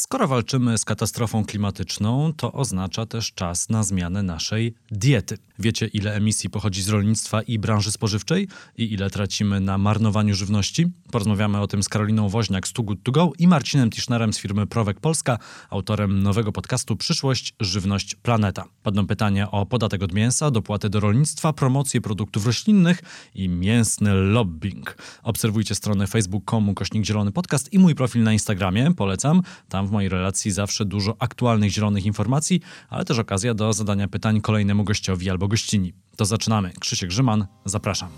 Skoro walczymy z katastrofą klimatyczną, to oznacza też czas na zmianę naszej diety. Wiecie, ile emisji pochodzi z rolnictwa i branży spożywczej i ile tracimy na marnowaniu żywności? Porozmawiamy o tym z Karoliną Woźniak z Too Good To Go i Marcinem Tischnerem z firmy Prowek Polska, autorem nowego podcastu Przyszłość, Żywność, Planeta. Padną pytania o podatek od mięsa, dopłaty do rolnictwa, promocję produktów roślinnych i mięsny lobbying. Obserwujcie stronę facebook.com kośnik zielony podcast i mój profil na Instagramie, polecam. Tam w mojej relacji zawsze dużo aktualnych zielonych informacji, ale też okazja do zadania pytań kolejnemu gościowi albo gościni. To zaczynamy. Krzysiek Grzyman, zapraszam.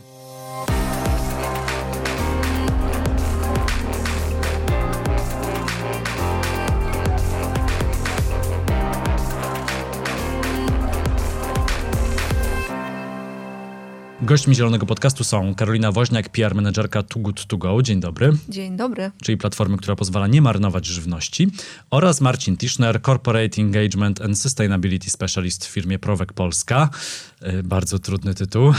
Gośćmi Zielonego Podcastu są Karolina Woźniak, PR menedżerka Too Good To Go. Dzień dobry. Dzień dobry. Czyli platformy, która pozwala nie marnować żywności. Oraz Marcin Tischner, Corporate Engagement and Sustainability Specialist w firmie Prowek Polska. Yy, bardzo trudny tytuł.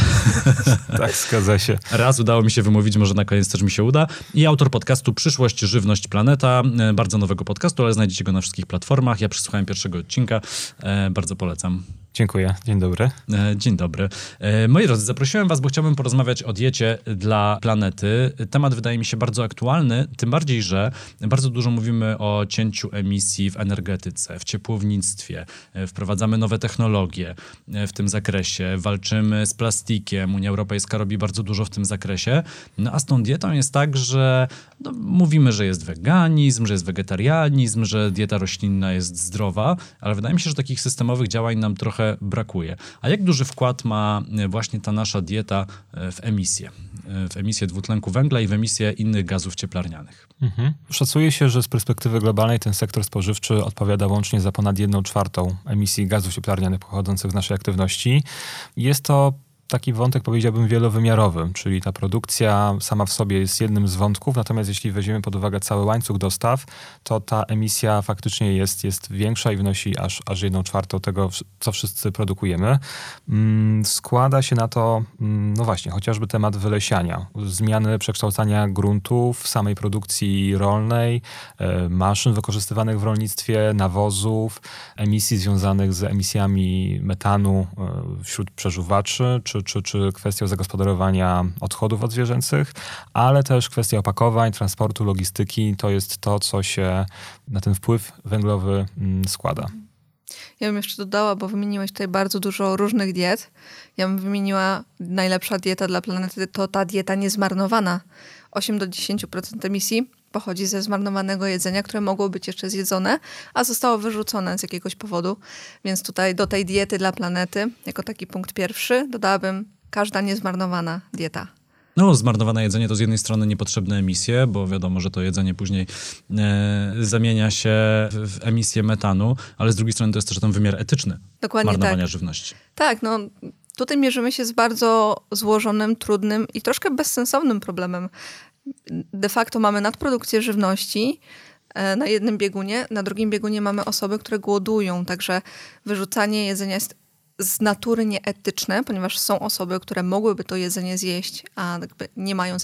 tak, zgadza się. Raz udało mi się wymówić, może na koniec też mi się uda. I autor podcastu Przyszłość, Żywność, Planeta. Yy, bardzo nowego podcastu, ale znajdziecie go na wszystkich platformach. Ja przysłuchałem pierwszego odcinka. Yy, bardzo polecam. Dziękuję. Dzień dobry. E, dzień dobry. E, moi drodzy, zaprosiłem was, bo chciałbym porozmawiać o diecie dla planety. Temat wydaje mi się bardzo aktualny, tym bardziej, że bardzo dużo mówimy o cięciu emisji w energetyce, w ciepłownictwie. E, wprowadzamy nowe technologie w tym zakresie, walczymy z plastikiem. Unia Europejska robi bardzo dużo w tym zakresie. No a z tą dietą jest tak, że no, mówimy, że jest weganizm, że jest wegetarianizm, że dieta roślinna jest zdrowa, ale wydaje mi się, że takich systemowych działań nam trochę trochę brakuje. A jak duży wkład ma e, właśnie ta nasza dieta e, w emisję? E, w emisję dwutlenku węgla i w emisję innych gazów cieplarnianych. Mhm. Szacuje się, że z perspektywy globalnej ten sektor spożywczy odpowiada łącznie za ponad jedną czwartą emisji gazów cieplarnianych pochodzących z naszej aktywności. Jest to taki wątek, powiedziałbym, wielowymiarowy, czyli ta produkcja sama w sobie jest jednym z wątków, natomiast jeśli weźmiemy pod uwagę cały łańcuch dostaw, to ta emisja faktycznie jest, jest większa i wynosi aż, aż jedną czwartą tego, co wszyscy produkujemy. Mm, składa się na to, mm, no właśnie, chociażby temat wylesiania, zmiany przekształcania gruntów samej produkcji rolnej, e, maszyn wykorzystywanych w rolnictwie, nawozów, emisji związanych z emisjami metanu e, wśród przeżuwaczy, czy czy, czy kwestią zagospodarowania odchodów odzwierzęcych, ale też kwestia opakowań, transportu, logistyki. To jest to, co się na ten wpływ węglowy mm, składa. Ja bym jeszcze dodała, bo wymieniłeś tutaj bardzo dużo różnych diet. Ja bym wymieniła najlepsza dieta dla planety to ta dieta niezmarnowana. 8 do 10% emisji pochodzi ze zmarnowanego jedzenia, które mogło być jeszcze zjedzone, a zostało wyrzucone z jakiegoś powodu. Więc tutaj do tej diety dla planety, jako taki punkt pierwszy, dodałabym każda niezmarnowana dieta. No, zmarnowane jedzenie to z jednej strony niepotrzebne emisje, bo wiadomo, że to jedzenie później e, zamienia się w, w emisję metanu, ale z drugiej strony to jest też ten wymiar etyczny Dokładnie marnowania tak. żywności. Tak, no tutaj mierzymy się z bardzo złożonym, trudnym i troszkę bezsensownym problemem de facto mamy nadprodukcję żywności e, na jednym biegunie, na drugim biegunie mamy osoby, które głodują, także wyrzucanie jedzenia jest z natury nieetyczne, ponieważ są osoby, które mogłyby to jedzenie zjeść, a nie mają z,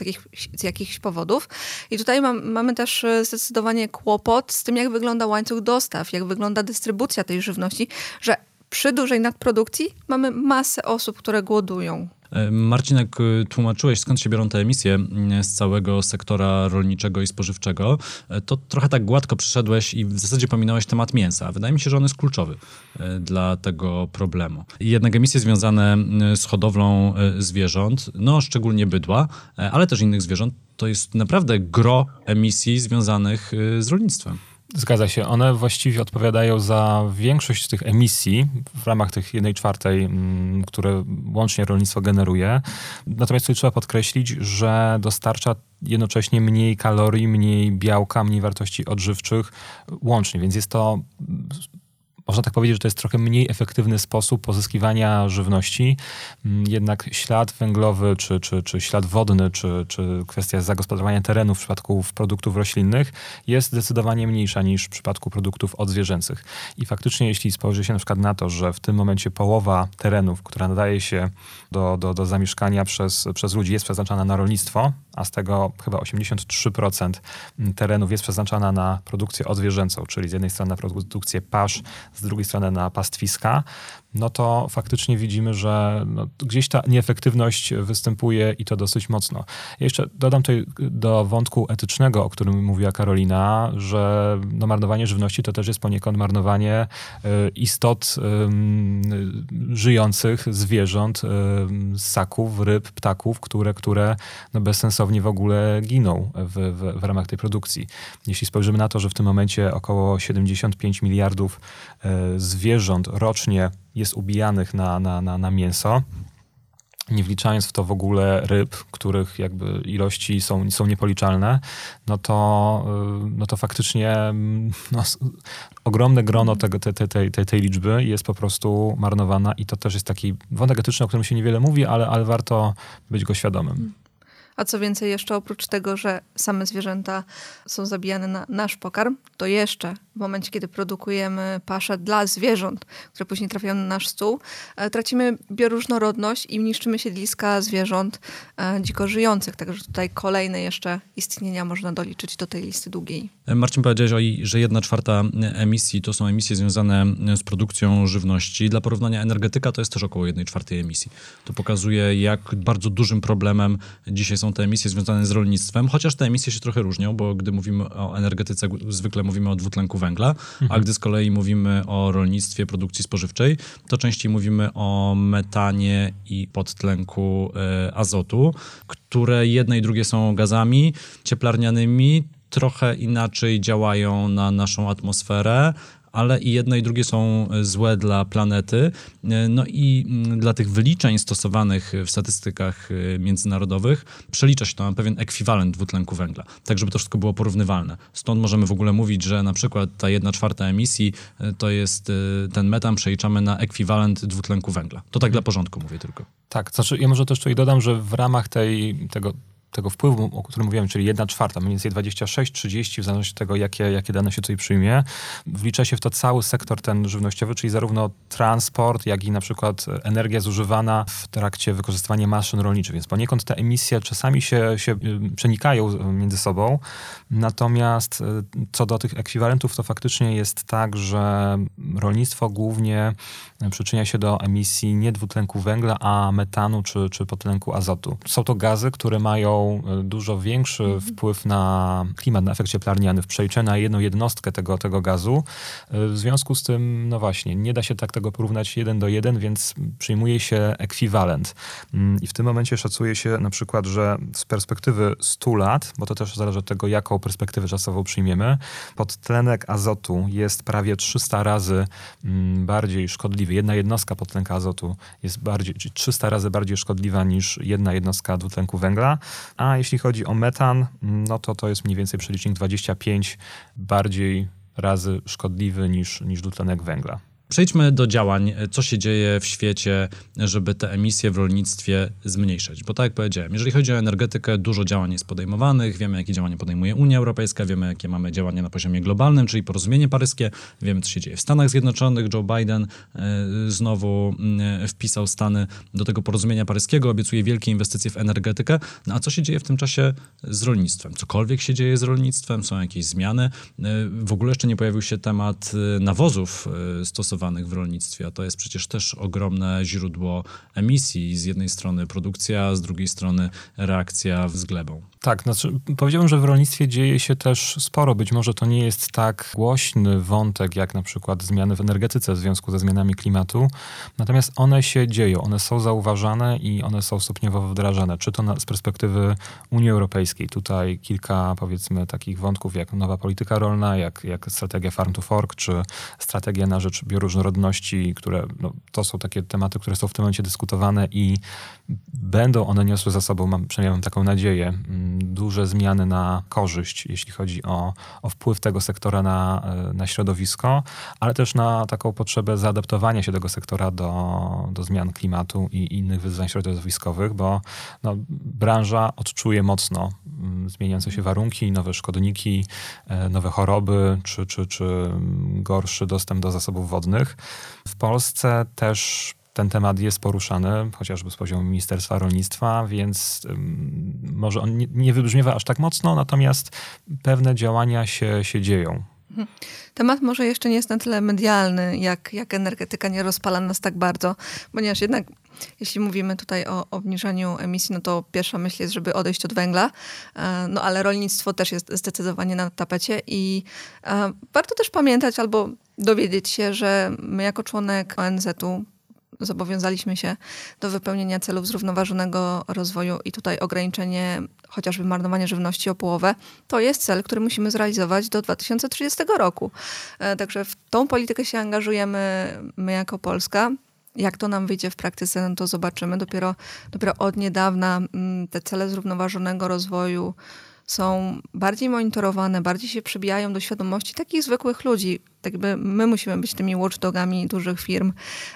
z jakichś powodów. I tutaj mam, mamy też e, zdecydowanie kłopot z tym, jak wygląda łańcuch dostaw, jak wygląda dystrybucja tej żywności, że przy dużej nadprodukcji mamy masę osób, które głodują. E, Marcinek, tłumaczyłeś skąd się biorą te emisje mm, z całego sektora rolniczego i spożywczego. E, to trochę tak gładko przyszedłeś i w zasadzie pominąłeś temat mięsa. Wydaje mi się, że on jest kluczowy e, dla tego problemu. Jednak emisje związane mm, z hodowlą zwierząt, no szczególnie bydła, ale też innych zwierząt, to jest naprawdę gro emisji związanych z rolnictwem. Zgadza się. One właściwie odpowiadają za większość tych emisji w ramach tych jednej czwartej, mm, które łącznie rolnictwo generuje. Natomiast tutaj trzeba podkreślić, że dostarcza jednocześnie mniej kalorii, mniej białka, mniej wartości odżywczych łącznie, więc jest to można tak powiedzieć, że to jest trochę mniej efektywny sposób pozyskiwania żywności. Mm, jednak ślad węglowy, czy, czy, czy ślad wodny, czy, czy kwestia zagospodarowania terenu w przypadku produktów roślinnych jest zdecydowanie mniejsza niż w przypadku produktów odzwierzęcych. I faktycznie, jeśli spojrzy się na przykład na to, że w tym momencie połowa terenów, która nadaje się do, do, do zamieszkania przez, przez ludzi, jest przeznaczana na rolnictwo, a z tego chyba 83% terenów jest przeznaczana na produkcję odzwierzęcą, czyli z jednej strony na produkcję pasz, z drugiej strony na pastwiska, no to faktycznie widzimy, że no, gdzieś ta nieefektywność występuje i to dosyć mocno. Jeszcze dodam tutaj do wątku etycznego, o którym mówiła Karolina, że no, marnowanie żywności to też jest poniekąd marnowanie y, istot y, żyjących, zwierząt, y, ssaków, ryb, ptaków, które, które no, bezsensownie w ogóle giną w, w, w ramach tej produkcji. Jeśli spojrzymy na to, że w tym momencie około 75 miliardów zwierząt rocznie jest ubijanych na, na, na, na mięso, nie wliczając w to w ogóle ryb, których jakby ilości są, są niepoliczalne, no to, y, no to faktycznie mm, no, ogromne grono tego, te, te, tej, tej liczby jest po prostu marnowana i to też jest taki wątek etyczny, o którym się niewiele mówi, ale, ale warto być go świadomym. A co więcej, jeszcze oprócz tego, że same zwierzęta są zabijane na nasz pokarm, to jeszcze w momencie, kiedy produkujemy pasze dla zwierząt, które później trafiają na nasz stół, e, tracimy bioróżnorodność i niszczymy siedliska zwierząt e, dziko żyjących. Także tutaj kolejne jeszcze istnienia można doliczyć do tej listy długiej. E, Marcin powiedziałeś, że jedna czwarta emisji to są emisje związane z produkcją żywności. Dla porównania energetyka to jest też około jednej czwartej emisji. To pokazuje, jak bardzo dużym problemem dzisiaj są te emisje związane z rolnictwem, chociaż te emisje się trochę różnią, bo gdy mówimy o energetyce, zwykle mówimy o dwutlenku węgla, mhm. a gdy z kolei mówimy o rolnictwie, produkcji spożywczej, to częściej mówimy o metanie i podtlenku y, azotu, które jedne i drugie są gazami cieplarnianymi, trochę inaczej działają na naszą atmosferę, ale i jedne i drugie są e, złe dla planety. E, no i mm, dla tych wyliczeń stosowanych w statystykach e, międzynarodowych przelicza się to na pewien ekwiwalent dwutlenku węgla, tak żeby to wszystko było porównywalne. Stąd możemy w ogóle mówić, że na przykład ta jedna czwarta emisji to jest ten metan przeliczamy na ekwiwalent dwutlenku węgla. To tak dla porządku mówię tylko. Tak, znaczy ja może też tutaj dodam, że w ramach tej, tego tego wpływu, o którym mówiłem, czyli 1 czwarta, mniej więcej 26-30, w zależności od tego, jakie, jakie dane się tutaj przyjmie, wlicza się w to cały sektor ten żywnościowy, czyli zarówno transport, jak i na przykład energia zużywana w trakcie wykorzystywania maszyn rolniczych. Więc poniekąd te emisje czasami się, się y, przenikają między sobą. Natomiast y, co do tych ekwiwalentów, to faktycznie jest tak, że rolnictwo głównie przyczynia się do emisji nie dwutlenku węgla, a metanu czy, czy podtlenku azotu. Są to gazy, które mają E, dużo większy mhm. wpływ na klimat, na efekt cieplarniany w przeliczeniu na jedną jednostkę tego, tego gazu. E, w związku z tym, no właśnie, nie da się tak tego porównać jeden do jeden, więc przyjmuje się ekwiwalent. Mm, I w tym momencie szacuje się na przykład, że z perspektywy 100 lat, bo to też zależy od tego, jaką perspektywę czasową przyjmiemy, podtlenek azotu jest prawie 300 razy mm, bardziej szkodliwy. Jedna jednostka podtlenka azotu jest bardziej, 300 razy bardziej szkodliwa niż jedna jednostka dwutlenku węgla. A jeśli chodzi o metan, no to to jest mniej więcej przelicznik 25 bardziej razy szkodliwy niż, niż dwutlenek węgla. Przejdźmy do działań, co się dzieje w świecie, żeby te emisje w rolnictwie zmniejszyć. Bo tak jak powiedziałem, jeżeli chodzi o energetykę, dużo działań jest podejmowanych, wiemy jakie działania podejmuje Unia Europejska, wiemy jakie mamy działania na poziomie globalnym, czyli porozumienie paryskie, wiemy co się dzieje w Stanach Zjednoczonych. Joe Biden e, znowu e, wpisał Stany do tego porozumienia paryskiego, obiecuje wielkie inwestycje w energetykę. No a co się dzieje w tym czasie z rolnictwem? Cokolwiek się dzieje z rolnictwem, są jakieś zmiany. E, w ogóle jeszcze nie pojawił się temat nawozów stosowanych w rolnictwie, a to jest przecież też ogromne źródło emisji. Z jednej strony produkcja, z drugiej strony reakcja z glebą. Tak, znaczy powiedziałbym, że w rolnictwie dzieje się też sporo. Być może to nie jest tak głośny wątek, jak na przykład zmiany w energetyce w związku ze zmianami klimatu. Natomiast one się dzieją, one są zauważane i one są stopniowo wdrażane. Czy to na, z perspektywy Unii Europejskiej. Tutaj kilka powiedzmy takich wątków, jak nowa polityka rolna, jak, jak strategia Farm to Fork, czy strategia na rzecz bioróżnorodności, które no, to są takie tematy, które są w tym momencie dyskutowane i będą one niosły za sobą, mam, przynajmniej mam taką nadzieję, mm, duże zmiany na korzyść, jeśli chodzi o, o wpływ tego sektora na, e, na środowisko, ale też na taką potrzebę zaadaptowania się tego sektora do, do zmian klimatu i innych wyzwań środowiskowych, bo no, branża odczuje mocno mm, zmieniające się warunki, nowe szkodniki, e, nowe choroby, czy, czy, czy gorszy dostęp do zasobów wodnych. W Polsce też ten temat jest poruszany, chociażby z poziomu Ministerstwa Rolnictwa, więc może on nie, wybrzmiewa aż tak mocno, natomiast pewne działania się, się dzieją. Mhm. Temat może jeszcze nie jest na tyle medialny, jak, jak energetyka nie rozpala nas tak bardzo, ponieważ jednak jeśli mówimy tutaj o obniżaniu emisji, no to pierwsza myśl jest, żeby odejść od węgla, e, no ale rolnictwo też jest zdecydowanie na tapecie i e, warto też pamiętać albo dowiedzieć się, że my jako członek ONZ-u zobowiązaliśmy się do wypełnienia celów zrównoważonego rozwoju i tutaj ograniczenie chociażby marnowania żywności o połowę, to jest cel, który musimy zrealizować do 2030 roku. E, także w tą politykę się angażujemy my jako Polska. Jak to nam wyjdzie w praktyce, no to zobaczymy. Dopiero, dopiero od niedawna mm, te cele zrównoważonego rozwoju są bardziej monitorowane, bardziej się przybijają do świadomości takich zwykłych ludzi, tak jakby my musimy być tymi watchdogami dużych firm,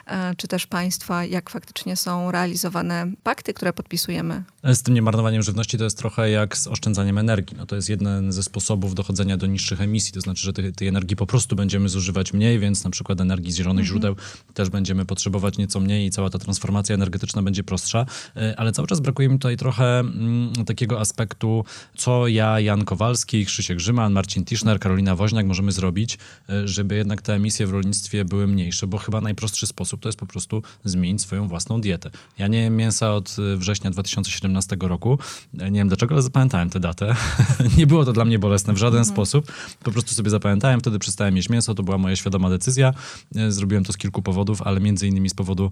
e, czy też państwa, jak faktycznie są realizowane pakty, które podpisujemy. Z tym niemarnowaniem żywności to jest trochę jak z oszczędzaniem energii. No to jest jeden ze sposobów dochodzenia do niższych emisji, to znaczy, że tej, tej energii po prostu będziemy zużywać mniej, więc na przykład energii z zielonych mhm. źródeł też będziemy potrzebować nieco mniej i cała ta transformacja energetyczna będzie prostsza, e, ale cały czas brakuje mi tutaj trochę mm, takiego aspektu, co ja, Jan Kowalski, Krzysiek Grzyman, Marcin Tischner, Karolina Woźniak możemy zrobić, e, żeby jednak te emisje w rolnictwie były mniejsze, bo chyba najprostszy sposób to jest po prostu zmienić swoją własną dietę. Ja nie jem mięsa od y, września 2017 roku. Nie wiem dlaczego, ale zapamiętałem tę datę. nie było to dla mnie bolesne w żaden mhm. sposób. Po prostu sobie zapamiętałem, wtedy przestałem jeść mięso, to była moja świadoma decyzja. Y, zrobiłem to z kilku powodów, ale między innymi z powodu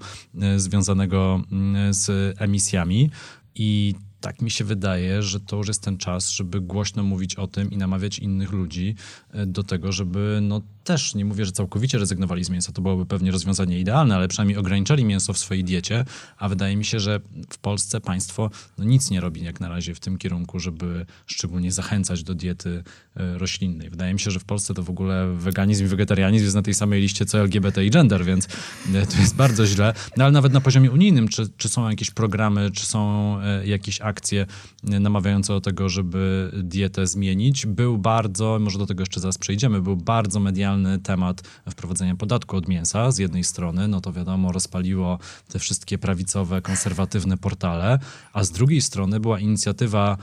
związanego z emisjami. I tak mi się wydaje, że to już jest ten czas, żeby głośno mówić o tym i namawiać innych ludzi do tego, żeby no, też nie mówię, że całkowicie rezygnowali z mięsa, to byłoby pewnie rozwiązanie idealne, ale przynajmniej ograniczali mięso w swojej diecie, a wydaje mi się, że w Polsce państwo no, nic nie robi jak na razie w tym kierunku, żeby szczególnie zachęcać do diety e, roślinnej. Wydaje mi się, że w Polsce to w ogóle weganizm i wegetarianizm jest na tej samej liście co LGBT i gender, więc e, to jest bardzo źle. No ale nawet na poziomie unijnym, czy, czy są jakieś programy, czy są e, jakieś akcje namawiające do tego, żeby dietę zmienić? Był bardzo, może do tego jeszcze zaraz przejdziemy, był bardzo medialny temat wprowadzenia podatku od mięsa z jednej strony, no to wiadomo, rozpaliło te wszystkie prawicowe, konserwatywne portale, a z drugiej strony była inicjatywa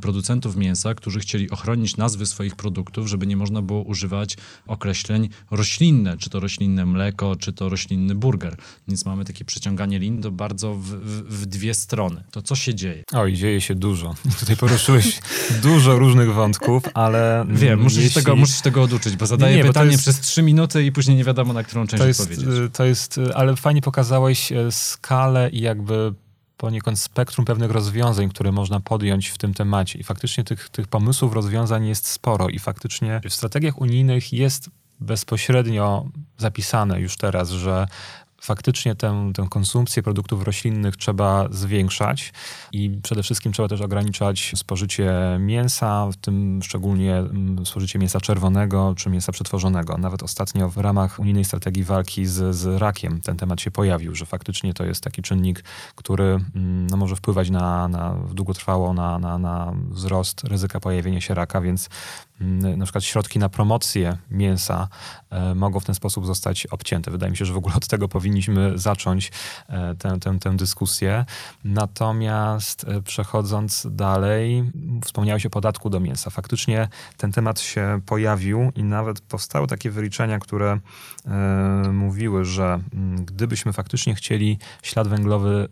producentów mięsa, którzy chcieli ochronić nazwy swoich produktów, żeby nie można było używać określeń roślinne, czy to roślinne mleko, czy to roślinny burger. Więc mamy takie przeciąganie lin do bardzo w, w, w dwie strony. To co się dzieje? Oj, dzieje się dużo. Tutaj poruszyłeś dużo różnych wątków, ale... Wiem, muszę, jeśli... się tego, muszę się tego oduczyć, bo zadaję nie, pytanie jest, przez trzy minuty i później nie wiadomo, na którą część to jest, odpowiedzieć. Y, to jest, y, ale fajnie pokazałeś y, skalę i jakby poniekąd spektrum pewnych rozwiązań, które można podjąć w tym temacie. I faktycznie tych, tych pomysłów, rozwiązań jest sporo. I faktycznie w strategiach unijnych jest bezpośrednio zapisane już teraz, że faktycznie tę, tę konsumpcję produktów roślinnych trzeba zwiększać i przede wszystkim trzeba też ograniczać spożycie mięsa, w tym szczególnie mm, spożycie mięsa czerwonego czy mięsa przetworzonego. Nawet ostatnio w ramach unijnej strategii walki z, z rakiem ten temat się pojawił, że faktycznie to jest taki czynnik, który mm, no, może wpływać na, na długotrwało na, na, na wzrost ryzyka pojawienia się raka, więc na przykład środki na promocję mięsa e, mogą w ten sposób zostać obcięte. Wydaje mi się, że w ogóle od tego powinniśmy zacząć e, tę, tę, tę dyskusję. Natomiast e, przechodząc dalej, wspomniałeś o podatku do mięsa. Faktycznie ten temat się pojawił i nawet powstały takie wyliczenia, które mówiły, że mm, gdybyśmy faktycznie chcieli ślad węglowy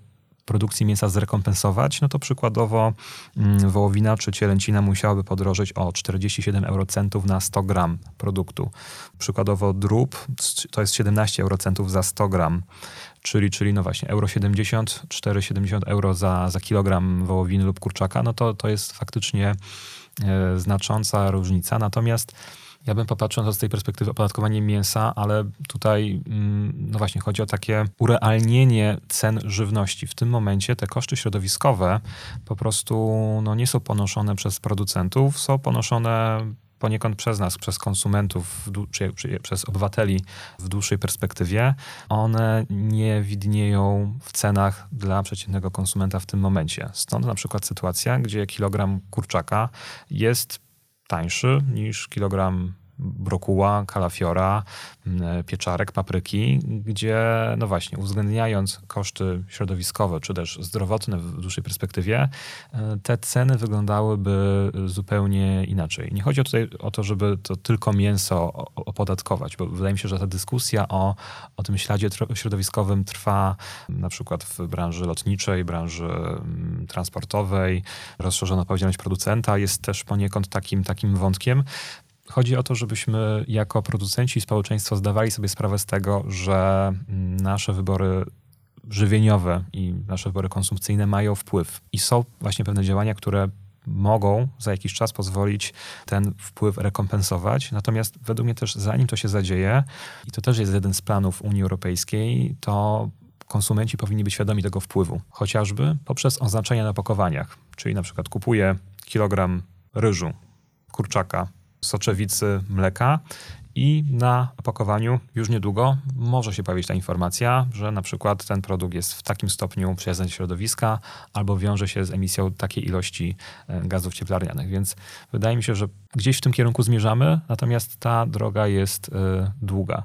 produkcji mięsa zrekompensować, no to przykładowo mm, wołowina czy cielęcina musiałaby podrożeć o 47 eurocentów na 100 gram produktu. Przykładowo drób to jest 17 eurocentów za 100 gram czyli, czyli no właśnie euro 70, 4,70 euro za, za kilogram wołowiny lub kurczaka, no to, to jest faktycznie e, znacząca różnica. Natomiast ja bym popatrzył na to z tej perspektywy opodatkowania mięsa, ale tutaj mm, no właśnie chodzi o takie urealnienie cen żywności. W tym momencie te koszty środowiskowe po prostu no, nie są ponoszone przez producentów, są ponoszone poniekąd przez nas, przez konsumentów, czy, przez obywateli w dłuższej perspektywie, one nie widnieją w cenach dla przeciętnego konsumenta w tym momencie. Stąd na przykład sytuacja, gdzie kilogram kurczaka jest tańszy niż kilogram brokuła, kalafiora, pieczarek, papryki, gdzie no właśnie uwzględniając koszty środowiskowe czy też zdrowotne w dłuższej perspektywie, te ceny wyglądałyby zupełnie inaczej. Nie chodzi tutaj o to, żeby to tylko mięso opodatkować, bo wydaje mi się, że ta dyskusja o, o tym śladzie środowiskowym trwa na przykład w branży lotniczej, branży mm, transportowej, rozszerzona odpowiedzialność producenta jest też poniekąd takim, takim wątkiem. Chodzi o to, żebyśmy jako producenci i społeczeństwo zdawali sobie sprawę z tego, że nasze wybory żywieniowe i nasze wybory konsumpcyjne mają wpływ. I są właśnie pewne działania, które mogą za jakiś czas pozwolić ten wpływ rekompensować. Natomiast według mnie też zanim to się zadzieje, i to też jest jeden z planów Unii Europejskiej, to konsumenci powinni być świadomi tego wpływu, chociażby poprzez oznaczenia na opakowaniach. Czyli na przykład kupuję kilogram ryżu, kurczaka, soczewicy, mleka i na opakowaniu już niedługo może się pojawić ta informacja, że na przykład ten produkt jest w takim stopniu przyjazny do środowiska albo wiąże się z emisją takiej ilości e, gazów cieplarnianych. Więc wydaje mi się, że gdzieś w tym kierunku zmierzamy, natomiast ta droga jest y, długa.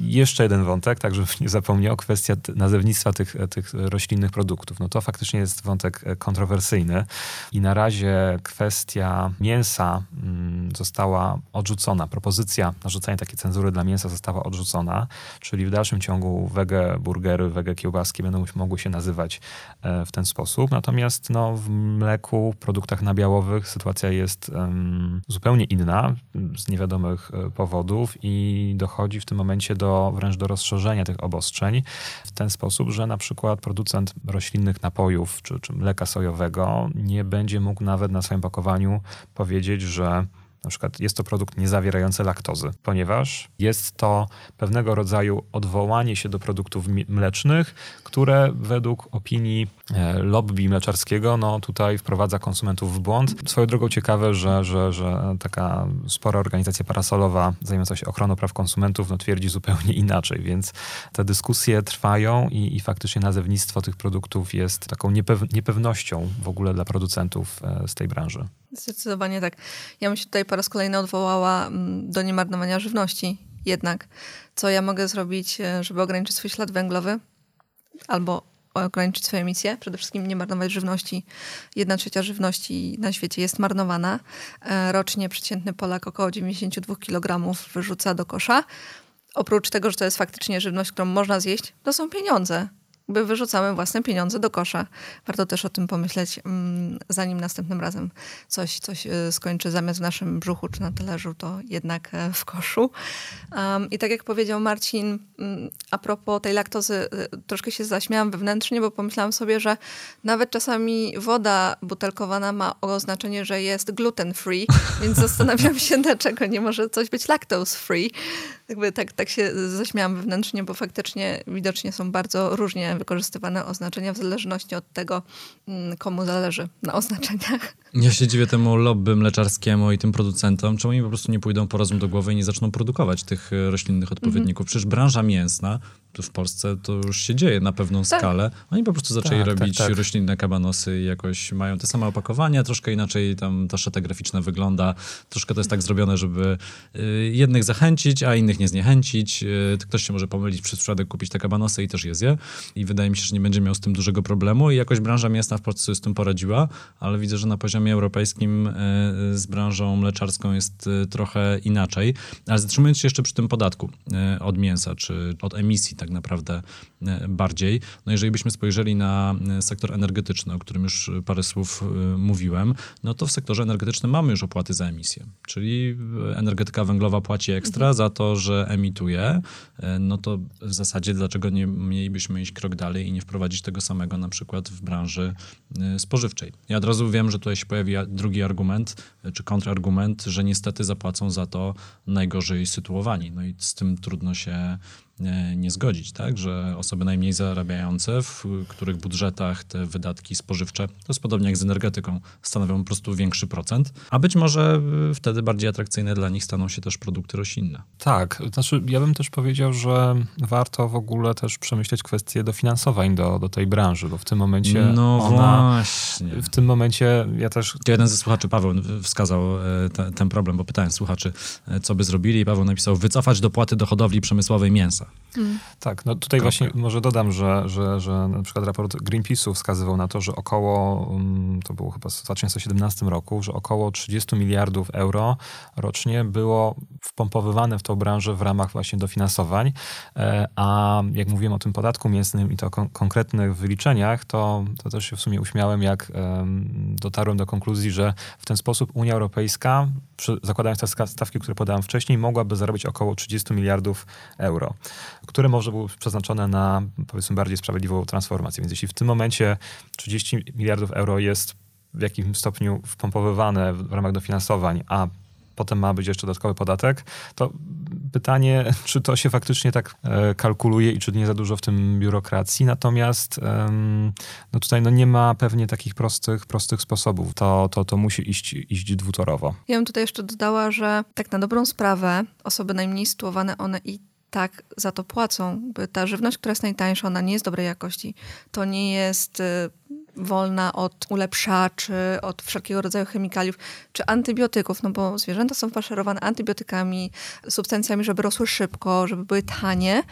Jeszcze jeden wątek, tak żebym nie zapomniał, kwestia nazewnictwa tych, tych roślinnych produktów. No to faktycznie jest wątek e, kontrowersyjny i na razie kwestia mięsa y, została odrzucona. Propozycja narzucania takiej cenzury dla mięsa została odrzucona, czyli w dalszym ciągu wege burgery, wege kiełbaski będą mogły się nazywać w ten sposób. Natomiast no, w mleku, produktach nabiałowych sytuacja jest zupełnie inna z niewiadomych e, powodów i dochodzi w tym momencie do wręcz do rozszerzenia tych obostrzeń w ten sposób, że na przykład producent roślinnych napojów czy, czy mleka sojowego nie będzie mógł nawet na swoim pakowaniu powiedzieć, że na przykład jest to produkt niezawierający laktozy, ponieważ jest to pewnego rodzaju odwołanie się do produktów mlecznych, które według opinii e, lobby mleczarskiego no tutaj wprowadza konsumentów w błąd. Swoją drogą ciekawe, że, że, że taka spora organizacja parasolowa zajmująca się ochroną praw konsumentów no twierdzi zupełnie inaczej, więc te dyskusje trwają i, i faktycznie nazewnictwo tych produktów jest taką niepew niepewnością w ogóle dla producentów e, z tej branży. Zdecydowanie tak. Ja bym się tutaj po raz kolejny odwołała mm, do niemarnowania żywności. Jednak, co ja mogę zrobić, e, żeby ograniczyć swój ślad węglowy albo ograniczyć swoje emisje? Przede wszystkim nie marnować żywności. Jedna trzecia żywności na świecie jest marnowana. E, rocznie przeciętny Polak około 92 kg wyrzuca do kosza. Oprócz tego, że to jest faktycznie żywność, którą można zjeść, to są pieniądze wyrzucamy własne pieniądze do kosza. Warto też o tym pomyśleć, mm, zanim następnym razem coś, coś y, skończy zamiast w naszym brzuchu czy na talerzu, to jednak e, w koszu. Um, I tak jak powiedział Marcin, mm, a propos tej laktozy, y, troszkę się zaśmiałam wewnętrznie, bo pomyślałam sobie, że nawet czasami woda butelkowana ma oznaczenie, że jest gluten free, więc zastanawiam się, dlaczego nie może coś być lactose free. Jakby tak, tak się zaśmiałam wewnętrznie, bo faktycznie widocznie są bardzo różnie wykorzystywane oznaczenia w zależności od tego, mm, komu zależy na oznaczeniach. Ja się dziwię temu lobby mleczarskiemu i tym producentom, czemu oni po prostu nie pójdą po rozum do głowy i nie zaczną produkować tych e, roślinnych odpowiedników. Mhm. Przecież branża mięsna, tu w Polsce to już się dzieje na pewną tak. skalę. Oni po prostu zaczęli tak, tak robić tak, tak. roślinne kabanosy i jakoś mają te same opakowania, troszkę inaczej tam ta szata graficzna wygląda. Troszkę to jest tak zrobione, żeby y, jednych zachęcić, a innych nie zniechęcić. Y, ktoś się może pomylić przez przypadek kupić te kabanosy i też je zje. I wydaje mi się, że nie będzie miał z tym dużego problemu i jakoś branża mięsna w Polsce sobie z tym poradziła, ale widzę, że na poziomie europejskim y, z branżą mleczarską jest trochę inaczej. Ale zatrzymując się jeszcze przy tym podatku od mięsa, czy od emisji tak naprawdę bardziej. No jeżeli byśmy spojrzeli na sektor energetyczny, o którym już parę słów mówiłem, no to w sektorze energetycznym mamy już opłaty za emisję, czyli energetyka węglowa płaci ekstra mhm. za to, że emituje, no to w zasadzie dlaczego nie mielibyśmy iść krok dalej i nie wprowadzić tego samego na przykład w branży spożywczej. Ja od razu wiem, że tutaj się pojawi drugi argument, czy kontrargument, że niestety zapłacą za to najgorzej sytuowani. No i z tym trudno się nie, nie zgodzić, tak? Że osoby najmniej zarabiające, w których budżetach te wydatki spożywcze, to jest podobnie jak z energetyką, stanowią po prostu większy procent, a być może y, wtedy bardziej atrakcyjne dla nich staną się też produkty roślinne. Tak, znaczy ja bym też powiedział, że warto w ogóle też przemyśleć kwestie dofinansowań do, do tej branży, bo w tym momencie No ona... właśnie. W tym momencie ja też Jeden ze słuchaczy, Paweł, wskazał e, te, ten problem, bo pytałem słuchaczy, e, co by zrobili i Paweł napisał, wycofać dopłaty do hodowli przemysłowej mięsa. Tak, no tutaj Kropka. właśnie może dodam, że, że, że na przykład raport Greenpeace'u wskazywał na to, że około, mm, to było chyba w 2017 roku, że około 30 miliardów euro rocznie było wpompowywane w tą branżę w ramach właśnie dofinansowań, E, a jak mówiłem o tym podatku mięsnym i to kon- konkretnych wyliczeniach, to, to też się w sumie uśmiałem, jak em, dotarłem do konkluzji, że w ten sposób Unia Europejska, przy, zakładając te stawki, które podałem wcześniej, mogłaby zarobić około 30 miliardów euro, które może były przeznaczone na powiedzmy bardziej sprawiedliwą transformację. Więc jeśli w tym momencie 30 miliardów euro jest w jakimś stopniu wpompowywane w ramach dofinansowań, a potem ma być jeszcze dodatkowy podatek, to pytanie, czy to się faktycznie tak e, kalkuluje i czy nie za dużo w tym biurokracji. Natomiast no tutaj no nie ma pewnie takich prostych, prostych sposobów. To, to, to musi iść, iść dwutorowo. Ja bym tutaj jeszcze dodała, że tak na dobrą sprawę osoby najmniej sytuowane, one i tak za to płacą. Ta żywność, która jest najtańsza, ona nie jest dobrej jakości. To nie jest y, wolna od ulepszaczy, od wszelkiego rodzaju chemikaliów czy antybiotyków, no bo zwierzęta są faszerowane antybiotykami, substancjami, żeby rosły szybko, żeby były tanie.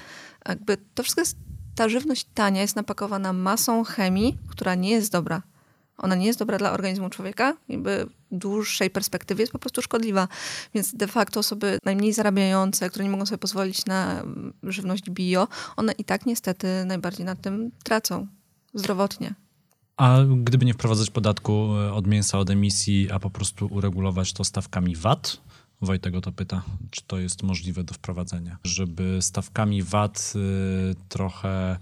Jakby to wszystko jest, ta żywność tania jest napakowana masą chemii, która nie jest dobra. Ona nie jest dobra dla organizmu człowieka, jakby w dłuższej perspektywie jest po prostu szkodliwa. Więc de facto osoby najmniej zarabiające, które nie mogą sobie pozwolić na mm, żywność bio, one i tak niestety najbardziej na tym tracą zdrowotnie. A gdyby nie wprowadzać podatku e, od mięsa, od emisji, a po prostu uregulować to stawkami VAT? Wojtek o to pyta, czy to jest możliwe do wprowadzenia, żeby stawkami VAT y, trochę e,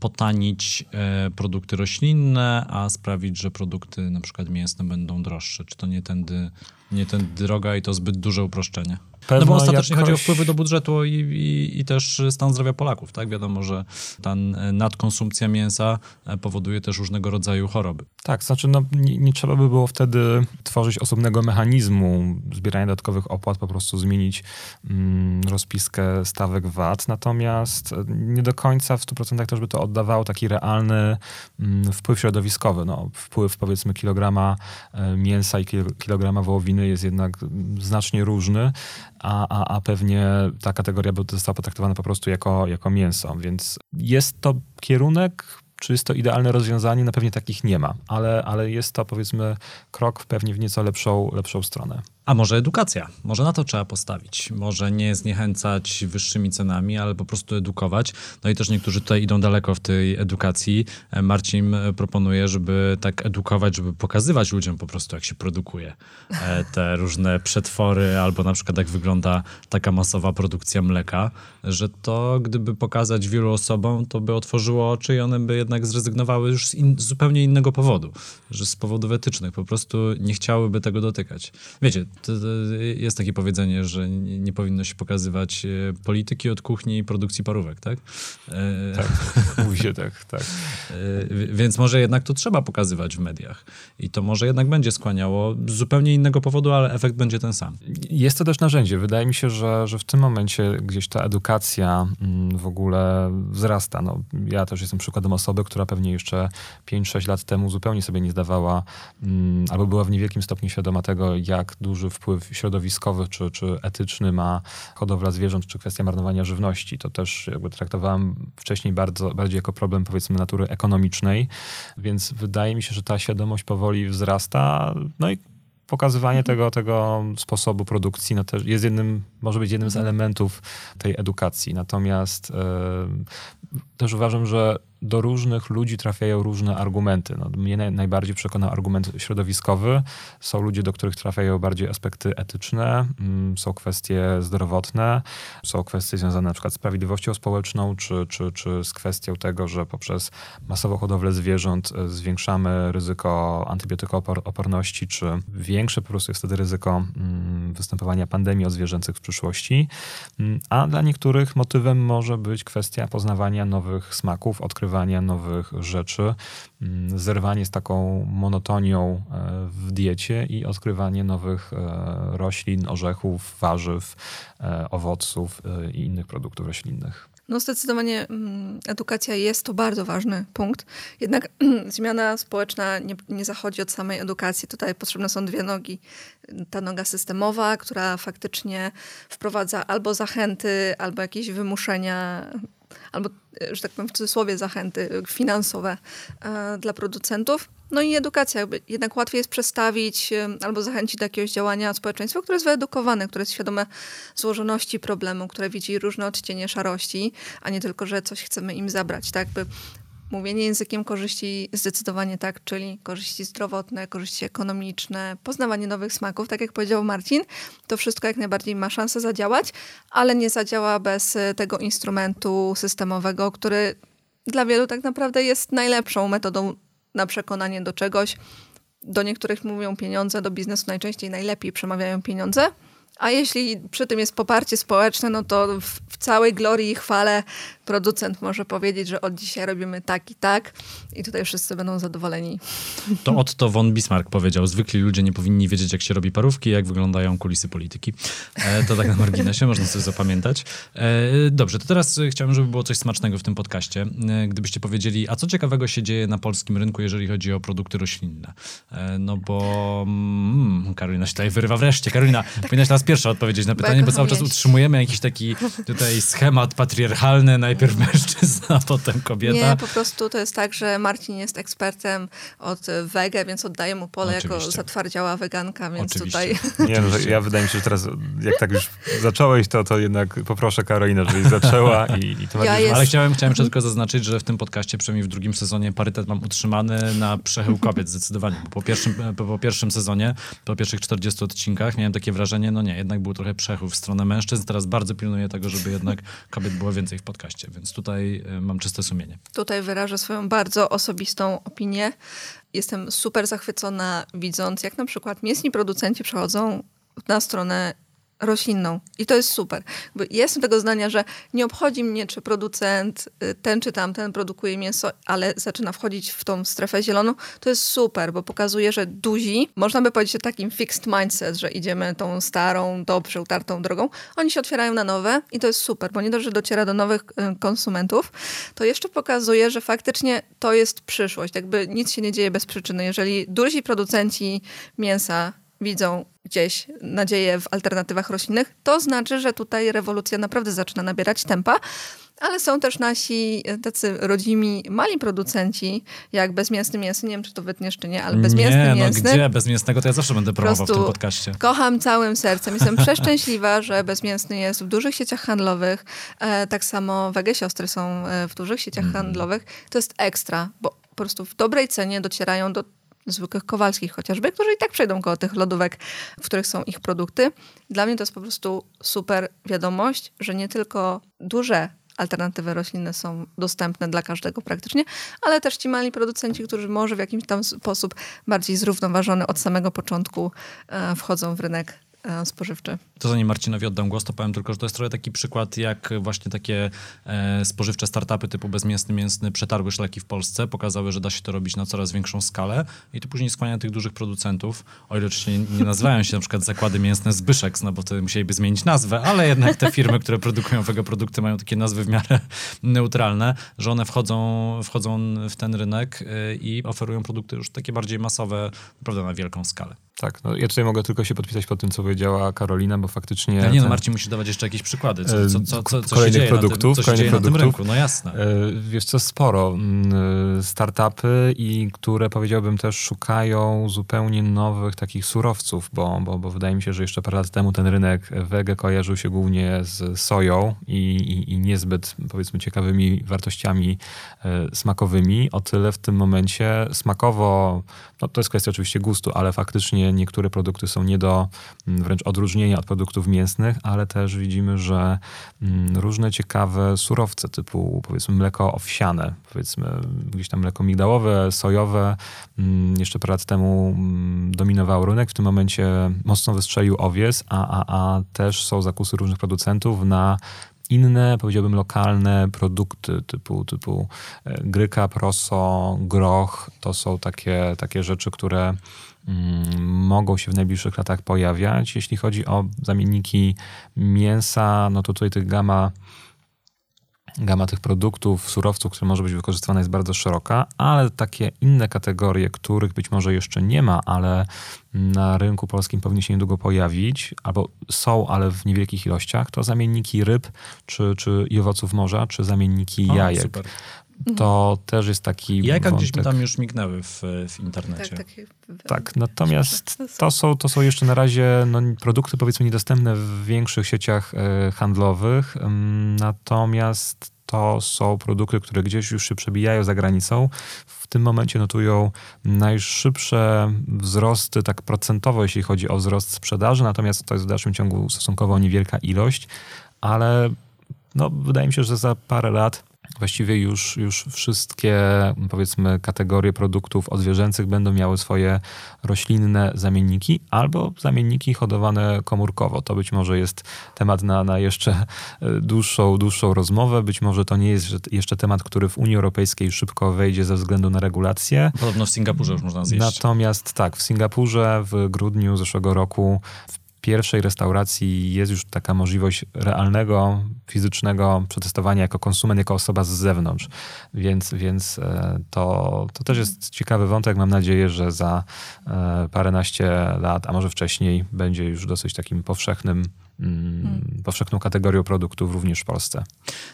potanić e, produkty roślinne, a sprawić, że produkty na przykład mięsne będą droższe. Czy to nie tędy, nie tędy droga i to zbyt duże uproszczenie? No bo ostatecznie chodzi o jakoś- wpływy do budżetu i, i, i też stan zdrowia Polaków, tak? Wiadomo, że ta nadkonsumpcja mięsa e, powoduje też różnego rodzaju choroby. Tak, znaczy no, nie, nie trzeba by było wtedy tworzyć osobnego mechanizmu zbierania dodatkowych opłat, po prostu zmienić mm, rozpiskę stawek VAT, natomiast e, nie do końca w 100% też by to oddawało taki realny mm, wpływ środowiskowy. No, wpływ powiedzmy kilograma e, mięsa i kil- kilograma wołowiny jest jednak mm, znacznie różny, a, a, a pewnie ta kategoria została potraktowana po prostu jako, jako mięso, więc jest to kierunek, czy jest to idealne rozwiązanie? No pewnie takich nie ma, ale, ale jest to powiedzmy krok pewnie w nieco lepszą, lepszą stronę. A może edukacja? Może na to trzeba postawić. Może nie zniechęcać wyższymi cenami, ale po prostu edukować. No i też niektórzy tutaj idą daleko w tej edukacji. E, Marcin e, proponuje, żeby tak edukować, żeby pokazywać ludziom po prostu, jak się produkuje e, te różne przetwory, albo na przykład jak wygląda taka masowa produkcja mleka, że to gdyby pokazać wielu osobom, to by otworzyło oczy i one by jednak zrezygnowały już z, in, zupełnie innego powodu, że z powodów etycznych po prostu nie chciałyby tego dotykać. Wiecie, jest takie powiedzenie, że nie, powinno się pokazywać e, polityki od kuchni i produkcji parówek, tak? E, Tak, mówi się tak, tak. e, więc może jednak to trzeba pokazywać w mediach. I to może jednak będzie skłaniało z zupełnie innego powodu, ale efekt będzie ten sam. Jest to też narzędzie. Wydaje mi się, że, że w tym momencie gdzieś ta edukacja mm, w ogóle wzrasta. No, ja też jestem przykładem osoby, która pewnie jeszcze 5-6 lat temu zupełnie sobie nie zdawała, mm, albo była w niewielkim stopniu świadoma tego, jak duży wpływ środowiskowy czy, czy etyczny ma hodowla zwierząt, czy kwestia marnowania żywności. To też jakby traktowałem wcześniej bardzo, bardziej jako problem powiedzmy natury ekonomicznej, więc wydaje mi się, że ta świadomość powoli wzrasta. No i pokazywanie tego, tego sposobu produkcji no też jest jednym, może być jednym z elementów tej edukacji. Natomiast e, też uważam, że do różnych ludzi trafiają różne argumenty. No, mnie naj, najbardziej przekonał argument środowiskowy. Są ludzie, do których trafiają bardziej aspekty etyczne, mm, są kwestie zdrowotne, są kwestie związane na przykład z sprawiedliwością społeczną, czy, czy, czy z kwestią tego, że poprzez masową hodowlę zwierząt e, zwiększamy ryzyko antybiotykooporności, czy większe po prostu jest wtedy ryzyko mm, występowania pandemii odzwierzęcych w przyszłości. Mm, a dla niektórych motywem może być kwestia poznawania nowych smaków, odkrywania nowych rzeczy, mm, zerwanie z taką monotonią e, w diecie i odkrywanie nowych e, roślin, orzechów, warzyw, owoców i innych produktów roślinnych. No zdecydowanie mm, edukacja jest to bardzo ważny punkt. Jednak zmiana społeczna nie, nie, zachodzi od samej edukacji. Tutaj potrzebne są dwie nogi. Ta noga systemowa, która faktycznie wprowadza albo zachęty, albo jakieś wymuszenia albo, że tak powiem w cudzysłowie, zachęty finansowe e, dla producentów. No i edukacja. Jednak łatwiej jest przestawić e, albo zachęcić do jakiegoś działania społeczeństwa, które jest wyedukowane, które jest świadome złożoności problemu, które widzi różne odcienie szarości, a nie tylko, że coś chcemy im zabrać. Tak? By Mówienie językiem korzyści zdecydowanie tak, czyli korzyści zdrowotne, korzyści ekonomiczne, poznawanie nowych smaków, tak jak powiedział Marcin, to wszystko jak najbardziej ma szansę zadziałać, ale nie zadziała bez e, tego instrumentu systemowego, który dla wielu tak naprawdę jest najlepszą metodą na przekonanie do czegoś. Do niektórych mówią pieniądze, do biznesu najczęściej najlepiej przemawiają pieniądze. A jeśli przy tym jest poparcie społeczne, no to w, w, całej glorii i chwale producent może powiedzieć, że od dzisiaj robimy tak i tak i tutaj wszyscy będą zadowoleni. To Otto von Bismarck powiedział, zwykli ludzie nie powinni wiedzieć, jak się robi parówki, jak wyglądają kulisy polityki. E, to tak na marginesie, można sobie zapamiętać. E, dobrze, to teraz chciałbym, żeby było coś smacznego w tym podcaście. E, gdybyście powiedzieli, a co ciekawego się dzieje na polskim rynku, jeżeli chodzi o produkty roślinne? E, no bo mm, Karolina się tutaj wyrywa wreszcie. Karolina, powinnaś teraz pierwsza odpowiedzieć na pytanie, bo, bo cały czas utrzymujemy jakiś taki tutaj schemat patriarchalny, najpierw mężczyzna, a potem kobieta. Nie, po prostu to jest tak, że Marcin jest ekspertem od wege, więc oddaję mu pole Oczywiście. jako zatwardziała weganka, więc Oczywiście. tutaj... Nie, no, ja wydaje mi się, że teraz jak tak już zacząłeś, to, to jednak poproszę Karolinę, żebyś zaczęła i, i to ja jest... Ale chciałem, chciałem jeszcze tylko zaznaczyć, że w tym podcaście, przynajmniej w drugim sezonie, parytet mam utrzymany na przechył kobiet zdecydowanie. Po pierwszym, po, po pierwszym sezonie, po pierwszych 40 odcinkach miałem takie wrażenie, no nie, jednak był trochę przechód w stronę mężczyzn. Teraz bardzo pilnuję tego, żeby jednak kobiet było więcej w podcaście, więc tutaj y, mam czyste sumienie. Tutaj wyrażę swoją bardzo osobistą opinię. Jestem super zachwycona widząc, jak na przykład mięsni producenci przechodzą na stronę roślinną. I to jest super. Jestem tego zdania, że nie obchodzi mnie, czy producent y, ten czy tamten produkuje mięso, ale zaczyna wchodzić w tą strefę zieloną. To jest super, bo pokazuje, że duzi, można by powiedzieć takim fixed mindset, że idziemy tą starą, dobrze utartą drogą. Oni się otwierają na nowe i to jest super, bo nie dość, że dociera do nowych y, konsumentów, to jeszcze pokazuje, że faktycznie to jest przyszłość. Jakby nic się nie dzieje bez przyczyny. Jeżeli duzi producenci mięsa widzą gdzieś nadzieję w alternatywach roślinnych, to znaczy, że tutaj rewolucja naprawdę zaczyna nabierać tempa. Ale są też nasi tacy rodzimi mali producenci, jak bezmięsny mięsny. Nie wiem, czy to wytniesz, czy nie, ale bezmięsny nie, no mięsny. gdzie bezmięsnego? To ja zawsze będę promował w tym podcaście. Kocham całym sercem. Jestem przeszczęśliwa, że bezmięsny jest w dużych sieciach handlowych. E, tak samo wege siostry są e, w dużych sieciach mm. handlowych. To jest ekstra, bo po prostu w dobrej cenie docierają do zwykłych kowalskich chociażby, którzy i tak przejdą koło tych lodówek, w których są ich produkty. Dla mnie to jest po prostu super wiadomość, że nie tylko duże alternatywy roślinne są dostępne dla każdego praktycznie, ale też ci mali producenci, którzy może w jakimś tam sposób bardziej zrównoważony od samego początku e, wchodzą w rynek spożywczy. To zanim Marcinowi oddam głos, to powiem tylko, że to jest trochę taki przykład, jak właśnie takie e, spożywcze startupy typu bezmięsny, mięsny przetarły szlaki w Polsce, pokazały, że da się to robić na coraz większą skalę i to później skłania tych dużych producentów, o ile oczywiście nie, nie nazywają się na przykład zakłady mięsne Zbyszek, no bo to musieliby zmienić nazwę, ale jednak te firmy, które produkują tego produkty mają takie nazwy w miarę neutralne, że one wchodzą, wchodzą w ten rynek e, i oferują produkty już takie bardziej masowe, naprawdę na wielką skalę. Tak, no ja tutaj mogę tylko się podpisać pod tym, co powiedział powiedziała Karolina, bo faktycznie... Ale nie, no Marcin musi dawać jeszcze jakieś przykłady. Co, co, co, co, co kolejnych się dzieje produktów, na tym, co się dzieje kolejnych na tym produktów. rynku? No jasne. E, Wiesz co, sporo. Mm, Startupy i które powiedziałbym też szukają zupełnie nowych takich surowców, bo, bo, bo wydaje mi się, że jeszcze parę lat temu ten rynek wege kojarzył się głównie z soją i, i, i niezbyt powiedzmy ciekawymi wartościami e, smakowymi. O tyle w tym momencie smakowo, no to jest kwestia oczywiście gustu, ale faktycznie niektóre produkty są nie do mm, wręcz odróżnienia od produktów mięsnych, ale też widzimy, że mm, różne ciekawe surowce typu powiedzmy mleko owsiane, powiedzmy gdzieś tam mleko migdałowe, sojowe, mm, jeszcze parę lat temu mm, dominował rynek, w tym momencie mocno wystrzelił owiec, a, a, a też są zakusy różnych producentów na inne, powiedziałbym, lokalne produkty typu, typu e, gryka, proso, groch. To są takie, takie rzeczy, które mogą się w najbliższych latach pojawiać. Jeśli chodzi o zamienniki mięsa, no to tutaj tych gama gama tych produktów, surowców, które może być wykorzystywana jest bardzo szeroka, ale takie inne kategorie, których być może jeszcze nie ma, ale na rynku polskim powinny się niedługo pojawić, albo są, ale w niewielkich ilościach, to zamienniki ryb, czy, czy i owoców morza, czy zamienniki O, jajek. Super. To też jest taki Jajka gdzieś mi wątek. tam już mignęły w, w internecie. Tak, takie, Tak, natomiast to są, to są jeszcze na razie no, produkty powiedzmy niedostępne w większych sieciach e, handlowych, natomiast to są produkty, które gdzieś już się przebijają za granicą. W tym momencie notują najszybsze wzrosty, tak procentowo, jeśli chodzi o wzrost sprzedaży, natomiast to jest w dalszym ciągu stosunkowo niewielka ilość, ale no, wydaje mi się, że za parę lat właściwie już, już wszystkie, powiedzmy, kategorie produktów odzwierzęcych będą miały swoje roślinne zamienniki albo zamienniki hodowane komórkowo. To być może jest temat na, na jeszcze e, dłuższą, dłuższą rozmowę. Być może to nie jest jeszcze temat, który w Unii Europejskiej szybko wejdzie ze względu na regulacje. Podobno w Singapurze już można zjeść. Natomiast tak, w Singapurze w grudniu zeszłego roku w pierwszej restauracji jest już taka możliwość realnego, fizycznego przetestowania jako konsument, jako osoba z zewnątrz. Więc, więc e, to, to też jest ciekawy wątek. Mam nadzieję, że za e, paręnaście lat, a może wcześniej, będzie już dosyć takim powszechnym, mm, powszechną kategorią produktów również w Polsce.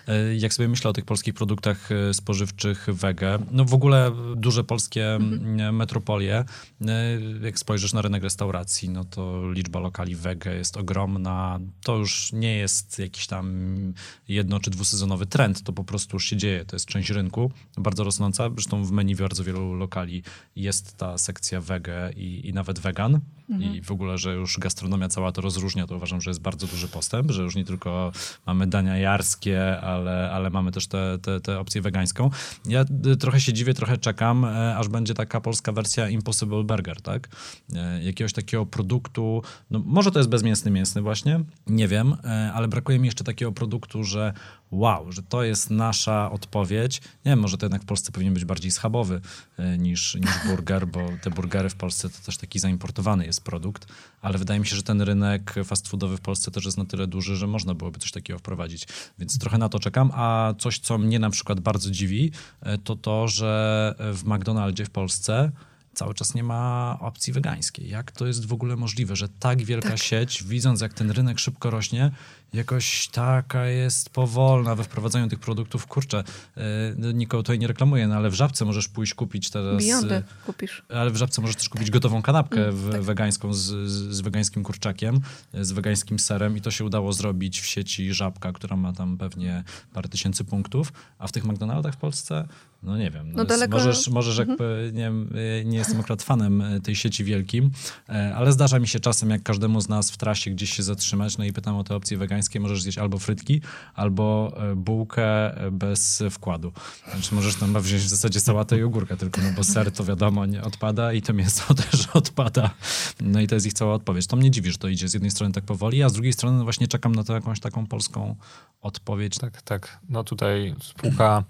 E, Jak sobie myślę o tych polskich produktach e, spożywczych wege, no w ogóle duże polskie m, metropolie, e, jak spojrzysz na rynek restauracji, no to liczba lokali wege jest ogromna. To już nie jest jakiś tam jedno czy dwusezonowy trend, to po prostu już się dzieje. To jest część rynku, bardzo rosnąca. Zresztą w menu bardzo wielu lokali jest ta sekcja wege i, i nawet wegan. I w ogóle, że już gastronomia cała to rozróżnia, to uważam, że jest bardzo duży postęp, że już nie tylko mamy dania jarskie, ale, ale mamy też tę te, te opcję wegańską. Ja y, trochę się dziwię, trochę czekam, e, aż będzie taka polska wersja Impossible Burger, tak? E, Jakiegoś takiego produktu, no może to jest bezmięsny mięsny właśnie, nie wiem, e, ale brakuje mi jeszcze takiego produktu, że wow, że to jest nasza odpowiedź. Nie wiem, może to jednak w Polsce powinien być bardziej schabowy e, niż, niż burger, bo te burgery w Polsce to też taki zaimportowany jest produkt, ale wydaje mi się, że ten rynek fast foodowy w Polsce też jest na tyle duży, że można byłoby coś takiego wprowadzić. Więc trochę na to czekam, a coś, co mnie na przykład bardzo dziwi, e, to to, że w McDonaldzie w Polsce cały czas nie ma opcji wegańskiej. Jak to jest w ogóle możliwe, że tak wielka sieć, widząc jak ten rynek szybko rośnie, jakoś taka jest powolna we wprowadzaniu tych produktów. Kurczę, yy, nikogo tutaj nie reklamuje, no ale w Żabce możesz pójść kupić teraz... Beyondy kupisz. Ale w Żabce możesz też kupić gotową kanapkę Mm, w, tak. wegańską z, z, z wegańskim kurczakiem, z wegańskim serem i to się udało zrobić w sieci Żabka, która ma tam pewnie parę tysięcy punktów, a w tych McDonaldach w Polsce, no nie wiem. No No daleko- Mhm. Możesz, możesz jakby, nie, wiem, y, nie jestem akurat fanem y, tej sieci wielkim, e, ale zdarza mi się czasem, jak każdemu z nas w trasie gdzieś się zatrzymać, no i pytam o te opcje wegańskie, możesz zjeść albo frytki, albo e, bułkę e, bez wkładu. Znaczy możesz tam wziąć w zasadzie sałatę i ogórkę tylko, no bo ser to wiadomo nie odpada i to mięso też odpada. No i to jest ich cała odpowiedź. To mnie dziwi, że to idzie z jednej strony tak powoli, a z drugiej strony właśnie czekam na to jakąś taką polską odpowiedź. Tak, tak. No tutaj spółka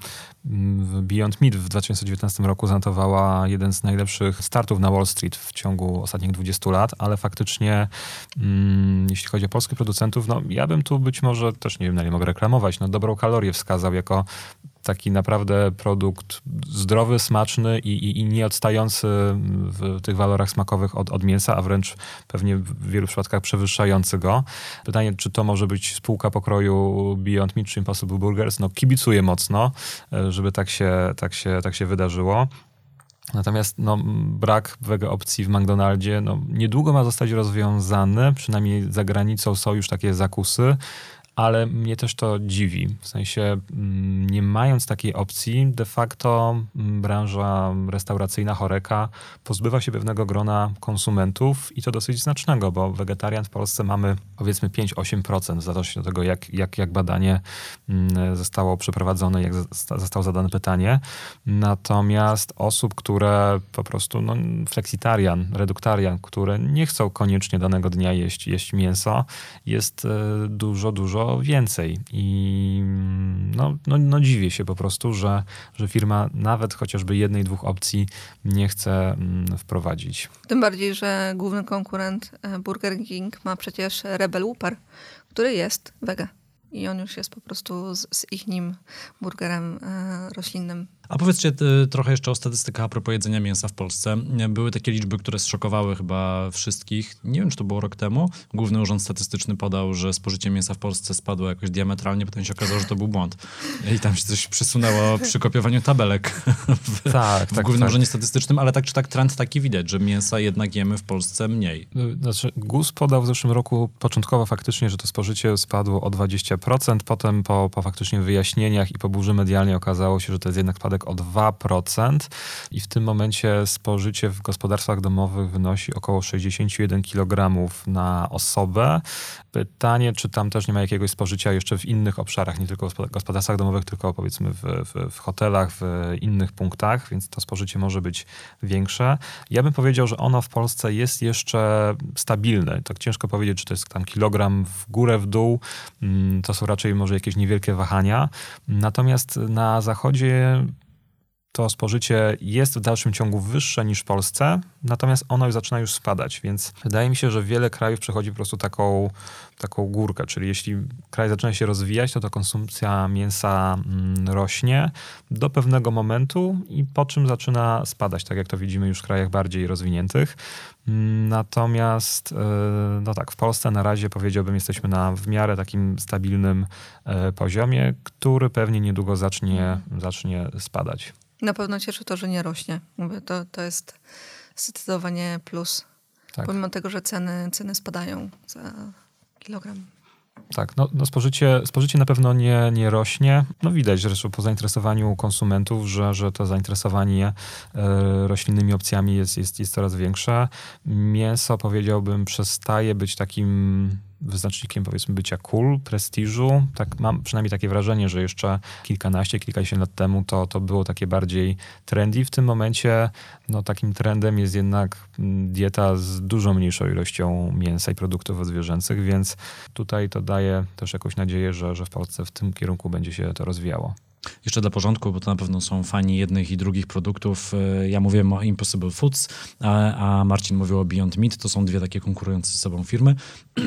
mm, Beyond Meat w 2019 roku zanotowała jeden z najlepszych startów na Wall Street w ciągu ostatnich 20 lat, ale faktycznie mm, jeśli chodzi o polskich producentów, no ja bym tu być może też nie wiem, na ile mogę reklamować, no dobrą kalorię wskazał jako taki naprawdę produkt zdrowy, smaczny i, i, i nie odstający w tych walorach smakowych od, od mięsa, a wręcz pewnie w wielu przypadkach przewyższający go. Pytanie, czy to może być spółka pokroju Beyond Meat czy Impossible Burgers? No kibicuję mocno, e, żeby tak się, tak się, tak się wydarzyło. Natomiast no, brak wege opcji w McDonaldzie no, niedługo ma zostać rozwiązany, przynajmniej za granicą są już takie zakusy ale mnie też to dziwi. W sensie, mm, nie mając takiej opcji, de facto mm, branża restauracyjna Choreka pozbywa się pewnego grona konsumentów i to dosyć znacznego, bo wegetarian w Polsce mamy powiedzmy 5-8%, w zależności od tego, jak, jak, jak badanie mm, zostało przeprowadzone, jak zostało zadane pytanie. Natomiast osób, które po prostu, no, flexitarian, reduktarian, które nie chcą koniecznie danego dnia jeść, jeść mięso, jest e, dużo, więcej. I no, no, no dziwię się po prostu, że, że firma nawet chociażby jednej, dwóch opcji nie chce mm, wprowadzić. Tym bardziej, że główny konkurent e, Burger King ma przecież Rebel Whopper, który jest wege. I on już jest po prostu z, z ich nim burgerem e, roślinnym. A powiedzcie y, trochę jeszcze o statystykach a propos jedzenia mięsa w Polsce. Były takie liczby, które zszokowały chyba wszystkich. Nie wiem, czy to było rok temu. Główny Urząd Statystyczny podał, że spożycie mięsa w Polsce spadło jakoś diametralnie, potem się okazało, że to był błąd. I tam się coś przesunęło przy kopiowaniu tabelek w, tak, w tak, Głównym tak. Urzędzie Statystycznym, ale tak czy tak trend taki widać, że mięsa jednak jemy w Polsce mniej. Y, znaczy, GUS podał w zeszłym roku początkowo faktycznie, że to spożycie spadło o 20%, potem po, po faktycznie wyjaśnieniach i po burzy medialnej okazało się, że to jest jednak spadek o 2% i w tym momencie spożycie w gospodarstwach domowych wynosi około 61 kg na osobę. Pytanie, czy tam też nie ma jakiegoś spożycia jeszcze w innych obszarach, nie tylko w gospodarstwach domowych, tylko powiedzmy w, w, w hotelach, w innych punktach, więc to spożycie może być większe. Ja bym powiedział, że ono w Polsce jest jeszcze stabilne. Tak ciężko powiedzieć, czy to jest tam kilogram w górę, w dół. Mm, to są raczej może jakieś niewielkie wahania. Natomiast na zachodzie to spożycie jest w dalszym ciągu wyższe niż w Polsce, natomiast ono już zaczyna już spadać, więc wydaje mi się, że wiele krajów przechodzi po prostu taką, taką górkę, czyli jeśli kraj zaczyna się rozwijać, to ta konsumpcja mięsa mm, rośnie do pewnego momentu i po czym zaczyna spadać, tak jak to widzimy już w krajach bardziej rozwiniętych. Natomiast, e, no tak, w Polsce na razie powiedziałbym, jesteśmy na w miarę takim stabilnym e, poziomie, który pewnie niedługo zacznie, zacznie spadać. Na pewno cieszy to, że nie rośnie. Mówię, to, to jest zdecydowanie plus. Tak. Pomimo tego, że ceny, ceny spadają za kilogram. Tak, no, no spożycie, spożycie na pewno nie, nie rośnie. No widać zresztą po zainteresowaniu konsumentów, że, że to zainteresowanie e, roślinnymi opcjami jest, jest, jest coraz większe. Mięso powiedziałbym przestaje być takim wyznacznikiem powiedzmy bycia cool, prestiżu. Tak mam przynajmniej takie wrażenie, że jeszcze kilkanaście, kilkadziesiąt lat temu to, to było takie bardziej trendy. W tym momencie no, takim trendem jest jednak mm, dieta z dużo mniejszą ilością mięsa i produktów odzwierzęcych, więc tutaj to daje też jakąś nadzieję, że, że w Polsce w tym kierunku będzie się to rozwijało. Jeszcze dla porządku, bo to na pewno są fani jednych i drugich produktów. E, ja mówiłem o Impossible Foods, a, a Marcin mówił o Beyond Meat. To są dwie takie konkurujące ze sobą firmy,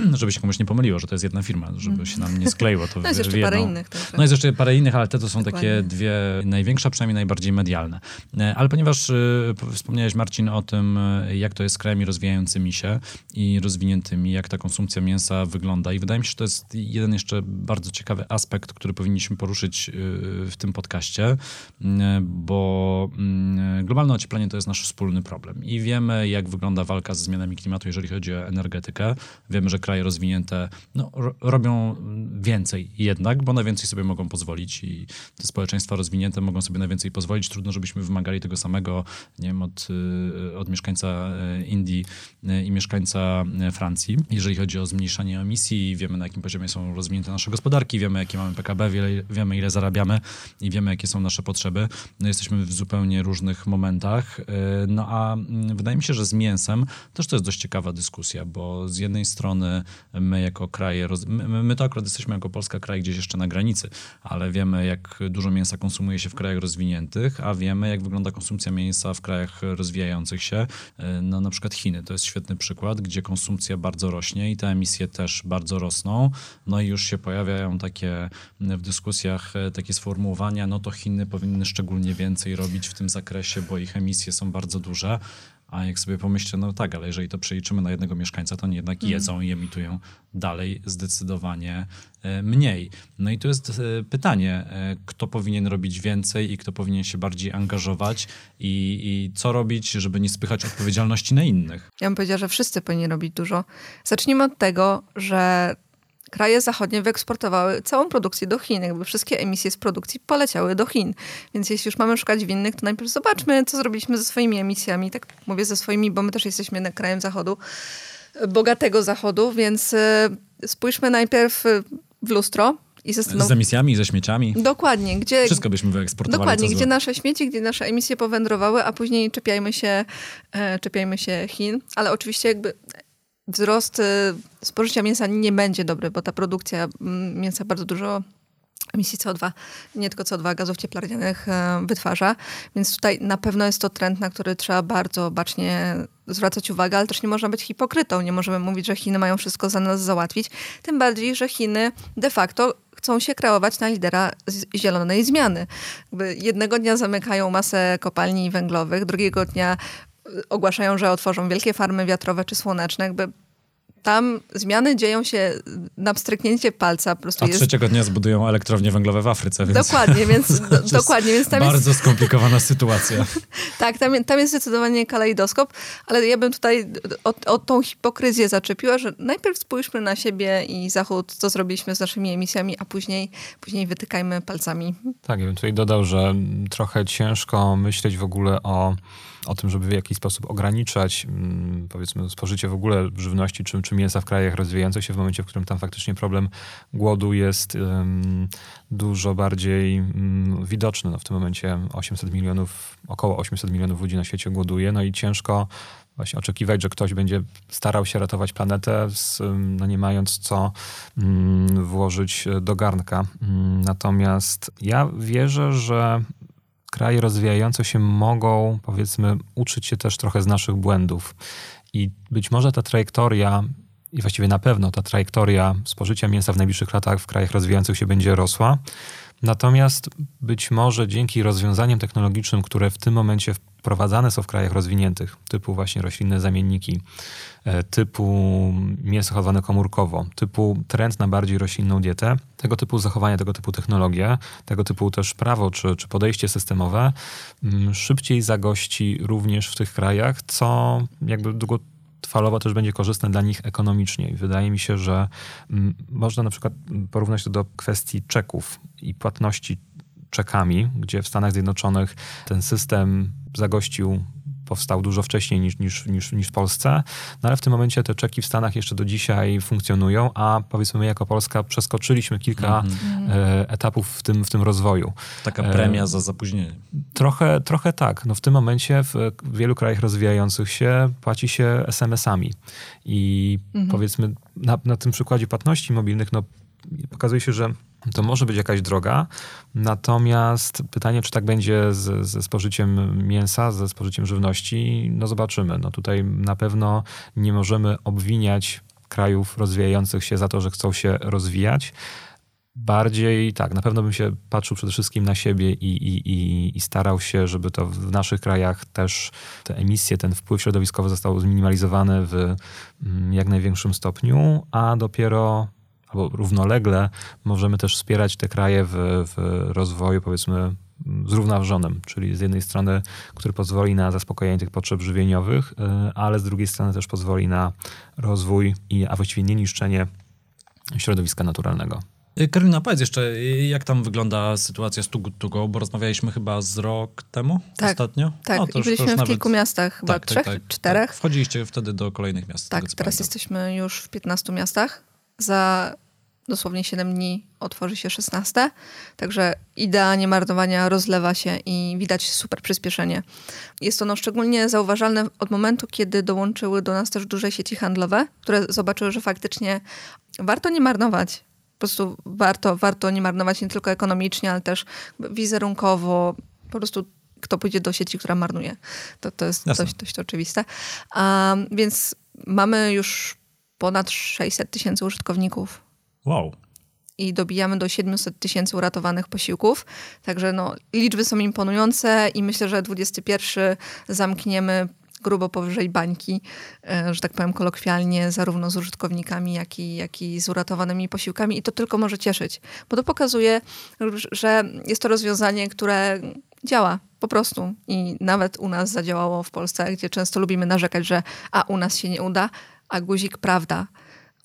żeby się komuś nie pomyliło, że to jest jedna firma, żeby się nam nie skleiło. To no jest jeszcze parę innych. Tak, no jest jeszcze parę innych, ale te to są Dokładnie. takie dwie największe, przynajmniej najbardziej medialne. E, ale ponieważ y, wspomniałeś Marcin o tym, jak to jest z krajami rozwijającymi się i rozwiniętymi, jak ta konsumpcja mięsa wygląda i wydaje mi się, że to jest jeden jeszcze bardzo ciekawy aspekt, który powinniśmy poruszyć y, w tym podcaście, bo mm, globalne ocieplenie to jest nasz wspólny problem i wiemy, jak wygląda walka ze zmianami klimatu, jeżeli chodzi o energetykę. Wiemy, że kraje rozwinięte no, robią więcej jednak, bo na więcej sobie mogą pozwolić i te społeczeństwa rozwinięte mogą sobie na więcej pozwolić. Trudno, żebyśmy wymagali tego samego, nie wiem, od, y, od mieszkańca y, Indii y, i mieszkańca Francji. Jeżeli chodzi o zmniejszanie emisji, wiemy na jakim poziomie są rozwinięte nasze gospodarki, wiemy jakie mamy PKB, wiemy ile zarabiamy, i wiemy, jakie są nasze potrzeby. No, jesteśmy w zupełnie różnych momentach. No a mm, wydaje mi się, że z mięsem też to jest dość ciekawa dyskusja, bo z jednej strony my jako kraje, my, my to akurat jesteśmy jako Polska kraj gdzieś jeszcze na granicy, ale wiemy, jak dużo mięsa konsumuje się w krajach rozwiniętych, a wiemy, jak wygląda konsumpcja mięsa w krajach rozwijających się. E, no na przykład Chiny to jest świetny przykład, gdzie konsumpcja bardzo rośnie i te emisje też bardzo rosną. No i już się pojawiają takie w dyskusjach e, takie sformułowania, no to Chiny powinny szczególnie więcej robić w tym zakresie, bo ich emisje są bardzo duże. A jak sobie pomyślę, no tak, ale jeżeli to przeliczymy na jednego mieszkańca, to oni jednak Mhm. jedzą i emitują dalej zdecydowanie e, mniej. No i tu jest e, pytanie, e, kto powinien robić więcej i kto powinien się bardziej angażować i, i co robić, żeby nie spychać odpowiedzialności na innych. Ja bym powiedziała, że wszyscy powinni robić dużo. Zacznijmy od tego, że kraje zachodnie wyeksportowały całą produkcję do Chin. Jakby wszystkie emisje z produkcji poleciały do Chin. Więc jeśli już mamy szukać winnych, to najpierw zobaczmy, co zrobiliśmy ze swoimi emisjami. Tak mówię ze swoimi, bo my też jesteśmy jednak krajem zachodu, bogatego zachodu, więc e, spójrzmy najpierw e, w lustro i Z emisjami, ze śmieciami. Dokładnie, gdzie, Wszystko byśmy wyeksportowali. Dokładnie, gdzie złe. nasze śmieci, gdzie nasze emisje powędrowały, a później czepiajmy się, e, czepiajmy się Chin. Ale oczywiście jakby wzrost e, spożycia mięsa nie będzie dobry, bo ta produkcja mm, mięsa bardzo dużo emisji CO2, nie tylko CO2, gazów cieplarnianych e, wytwarza. Więc tutaj na pewno jest to trend, na który trzeba bardzo bacznie zwracać uwagę, ale też nie można być hipokrytą. Nie możemy mówić, że Chiny mają wszystko za nas załatwić. Tym bardziej, że Chiny de facto chcą się kreować na lidera zielonej zmiany. Jakby jednego dnia zamykają masę kopalni węglowych, drugiego dnia y, ogłaszają, że otworzą wielkie farmy wiatrowe czy słoneczne. Jakby tam zmiany dzieją się na pstryknięcie palca. Po prostu A jest trzeciego dnia zbudują elektrownie węglowe w Afryce, więc Dokładnie, więc, do, jest dokładnie, więc tam jest, bardzo skomplikowana sytuacja. tak, tam, tam jest zdecydowanie kalejdoskop, ale ja bym tutaj o, o tą hipokryzję zaczepiła, że najpierw spójrzmy na siebie i Zachód, co zrobiliśmy z naszymi emisjami, a później, później wytykajmy palcami. Tak, ja bym tutaj dodał, że trochę ciężko myśleć w ogóle o, o tym, żeby w jakiś sposób ograniczać, mm, powiedzmy, spożycie w ogóle żywności czy, czy mięsa w krajach rozwijających się w momencie, w którym tam faktycznie problem głodu jest em, dużo bardziej mm, widoczny. No, w tym momencie 800 milionów, około 800 milionów ludzi na świecie głoduje, no i ciężko właśnie oczekiwać, że ktoś będzie starał się ratować planetę, z, no nie mając co mm, włożyć do garnka. Natomiast ja wierzę, że kraje rozwijające się mogą, powiedzmy, uczyć się też trochę z naszych błędów. I być może ta trajektoria, i właściwie na pewno ta trajektoria spożycia mięsa w najbliższych latach w krajach rozwijających się będzie rosła. Natomiast być może dzięki rozwiązaniom technologicznym, które w tym momencie wprowadzane są w krajach rozwiniętych, typu właśnie roślinne zamienniki, e, typu mięso hodowane komórkowo, typu trend na bardziej roślinną dietę, tego typu zachowania, tego typu technologie, tego typu też prawo czy, czy podejście systemowe mm, szybciej zagości również w tych krajach, co jakby długotrwalowo też będzie korzystne dla nich ekonomicznie. I wydaje mi się, że mm, można na przykład porównać to do kwestii czeków i płatności czekami, gdzie w Stanach Zjednoczonych ten system zagościł, powstał dużo wcześniej niż, niż, niż, niż w Polsce, no ale w tym momencie te czeki w Stanach jeszcze do dzisiaj funkcjonują, a powiedzmy my jako Polska przeskoczyliśmy kilka Mhm. e, etapów w tym, w tym rozwoju. Taka E, premia za zapóźnienie. Trochę, trochę tak. No w tym momencie w wielu krajach rozwijających się płaci się SMS-ami. I powiedzmy na, na tym przykładzie płatności mobilnych, no pokazuje się, że to może być jakaś droga, natomiast pytanie, czy tak będzie z, ze spożyciem mięsa, ze spożyciem żywności, no zobaczymy. No tutaj na pewno nie możemy obwiniać krajów rozwijających się za to, że chcą się rozwijać. Bardziej tak, na pewno bym się patrzył przede wszystkim na siebie i, i, i, i starał się, żeby to w naszych krajach też te emisje, ten wpływ środowiskowy został zminimalizowany w mm, jak największym stopniu, a dopiero albo równolegle możemy też wspierać te kraje w, w rozwoju, powiedzmy, zrównoważonym, czyli z jednej strony, który pozwoli na zaspokojenie tych potrzeb żywieniowych, y, ale z drugiej strony też pozwoli na rozwój, i, a właściwie nie niszczenie środowiska naturalnego. Y, Karolina, powiedz jeszcze, y, jak tam wygląda sytuacja z Too Good To Go, bo rozmawialiśmy chyba z rok temu Tak, ostatnio. Tak, No, to i już- to byliśmy już w nawet- kilku miastach, chyba Tak, tak, trzech, tak, czterech. Tak. Wchodziliście wtedy do kolejnych miast. Tak, teraz pamiętam. jesteśmy już w 15 miastach. Za dosłownie 7 dni otworzy się 16. Także idea niemarnowania rozlewa się i widać super przyspieszenie. Jest ono szczególnie zauważalne od momentu, kiedy dołączyły do nas też duże sieci handlowe, które zobaczyły, że faktycznie warto nie marnować. Po prostu warto, warto nie marnować nie tylko ekonomicznie, ale też wizerunkowo. Po prostu kto pójdzie do sieci, która marnuje. To, to jest Jasne. dość, dość oczywiste. A, więc mamy już ponad 600 tysięcy użytkowników. Wow. i dobijamy do 700 tysięcy uratowanych posiłków. Także no, liczby są imponujące i myślę, że 21 zamkniemy grubo powyżej bańki, e, że tak powiem kolokwialnie, zarówno z użytkownikami, jak i, jak i z uratowanymi posiłkami. I to tylko może cieszyć, bo to pokazuje, że jest to rozwiązanie, które działa po prostu. I nawet u nas zadziałało w Polsce, gdzie często lubimy narzekać, że a u nas się nie uda, a guzik prawda.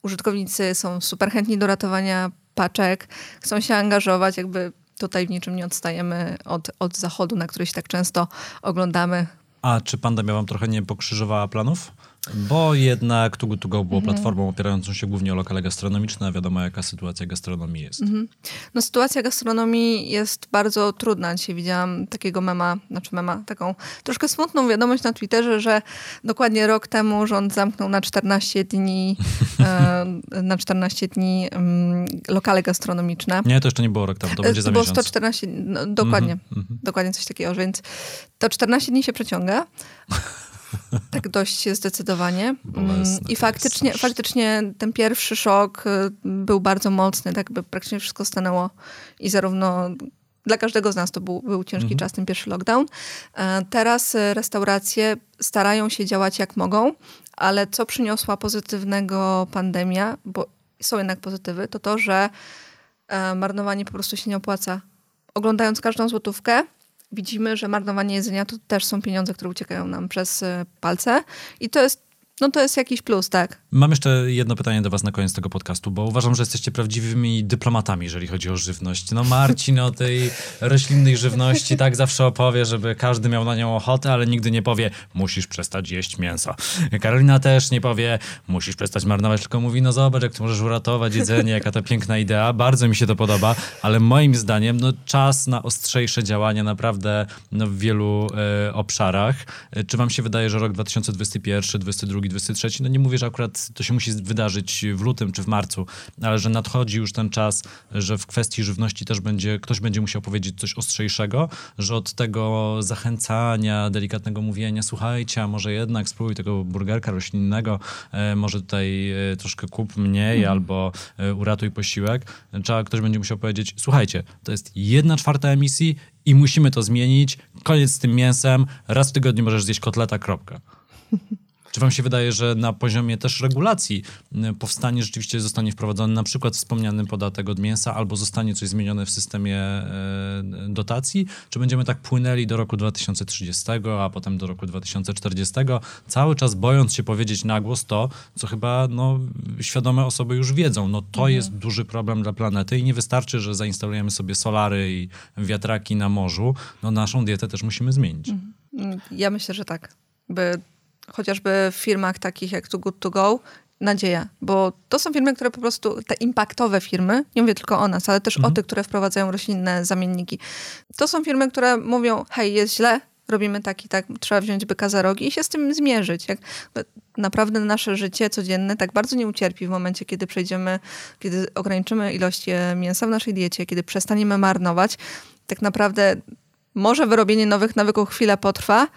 Użytkownicy są super chętni do ratowania paczek, chcą się angażować, jakby tutaj w niczym nie odstajemy od, od zachodu, na który się tak często oglądamy. A czy pandemia wam trochę nie pokrzyżowała planów? Bo jednak Good To Go było mhm. platformą opierającą się głównie o lokale gastronomiczne, a wiadomo jaka sytuacja gastronomii jest. Mhm. No sytuacja gastronomii jest bardzo trudna. Dzisiaj widziałam takiego mema, znaczy mema, taką troszkę smutną wiadomość na Twitterze, że dokładnie rok temu rząd zamknął na 14 dni e, na 14 dni um, lokale gastronomiczne. Nie, to jeszcze nie było rok temu, to będzie za było miesiąc. 114, no, dokładnie, mm -hmm. dokładnie coś takiego, więc to 14 dni się przeciąga. Tak dość zdecydowanie. Mm, I faktycznie, faktycznie ten pierwszy szok y, był bardzo mocny, tak by praktycznie wszystko stanęło i zarówno dla każdego z nas to był, był ciężki mhm. czas, ten pierwszy lockdown. E, teraz y, restauracje starają się działać jak mogą, ale co przyniosła pozytywnego pandemia, bo są jednak pozytywy, to to, że e, marnowanie po prostu się nie opłaca. Oglądając każdą złotówkę, widzimy, że marnowanie jedzenia to też są pieniądze, które uciekają nam przez e, palce. I to jest no to jest jakiś plus, tak. Mam jeszcze jedno pytanie do was na koniec tego podcastu, bo uważam, że jesteście prawdziwymi dyplomatami, jeżeli chodzi o żywność. No Marcin o tej roślinnej żywności tak zawsze opowie, żeby każdy miał na nią ochotę, ale nigdy nie powie, musisz przestać jeść mięso. Karolina też nie powie, musisz przestać marnować, tylko mówi, no zobacz, jak ty możesz uratować jedzenie, jaka to piękna idea. Bardzo mi się to podoba, ale moim zdaniem, no czas na ostrzejsze działania naprawdę no, w wielu e, obszarach. E, czy wam się wydaje, że rok 2021, 2022 2023. No nie mówię, że akurat to się musi wydarzyć w lutym czy w marcu, ale że nadchodzi już ten czas, że w kwestii żywności też będzie, ktoś będzie musiał powiedzieć coś ostrzejszego, że od tego zachęcania, delikatnego mówienia, słuchajcie, a może jednak spróbuj tego burgerka roślinnego, e, może tutaj e, troszkę kup mniej mm. albo e, uratuj posiłek, trzeba, ktoś będzie musiał powiedzieć, słuchajcie, to jest jedna czwarta emisji i musimy to zmienić, koniec z tym mięsem, raz w tygodniu możesz zjeść kotleta, kropka. Czy wam się wydaje, że na poziomie też regulacji powstanie, rzeczywiście zostanie wprowadzony na przykład wspomniany podatek od mięsa, albo zostanie coś zmienione w systemie e, dotacji? Czy będziemy tak płynęli do roku 2030, a potem do roku 2040, cały czas bojąc się powiedzieć na głos to, co chyba no, świadome osoby już wiedzą. No to mhm. jest duży problem dla planety i nie wystarczy, że zainstalujemy sobie solary i wiatraki na morzu. No naszą dietę też musimy zmienić. Mhm. Ja myślę, że tak. By chociażby w firmach takich jak Too Good To Go, nadzieja, bo to są firmy, które po prostu, te impaktowe firmy, nie mówię tylko o nas, ale też mhm. o tych, które wprowadzają roślinne zamienniki. To są firmy, które mówią, hej, jest źle, robimy tak i tak, trzeba wziąć byka za rogi i się z tym zmierzyć. Jak naprawdę nasze życie codzienne tak bardzo nie ucierpi w momencie, kiedy przejdziemy, kiedy ograniczymy ilość mięsa w naszej diecie, kiedy przestaniemy marnować, tak naprawdę może wyrobienie nowych nawyków chwilę potrwa,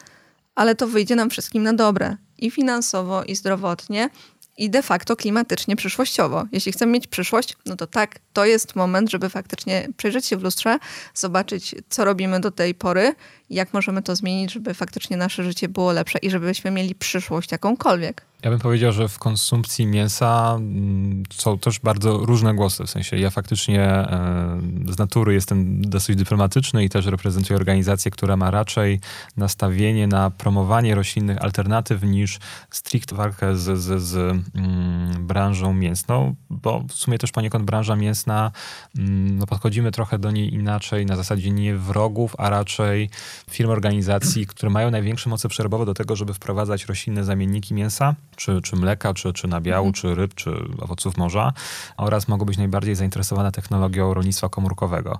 ale to wyjdzie nam wszystkim na dobre i finansowo, i zdrowotnie, i de facto klimatycznie, przyszłościowo. Jeśli chcemy mieć przyszłość, no to tak, to jest moment, żeby faktycznie przejrzeć się w lustrze, zobaczyć, co robimy do tej pory, jak możemy to zmienić, żeby faktycznie nasze życie było lepsze i żebyśmy mieli przyszłość jakąkolwiek. Ja bym powiedział, że w konsumpcji mięsa mm, są też bardzo różne głosy. W sensie ja faktycznie e, z natury jestem dosyć dyplomatyczny i też reprezentuję organizację, która ma raczej nastawienie na promowanie roślinnych alternatyw niż stricte walkę z, z, z mm, branżą mięsną, bo w sumie też poniekąd branża mięsna, mm, no podchodzimy trochę do niej inaczej, na zasadzie nie wrogów, a raczej firm, organizacji, które mają największe moce przerbowe do tego, żeby wprowadzać roślinne zamienniki mięsa czy, czy mleka, czy, czy nabiału, mhm. czy ryb, czy owoców morza oraz mogą być najbardziej zainteresowane technologią rolnictwa komórkowego.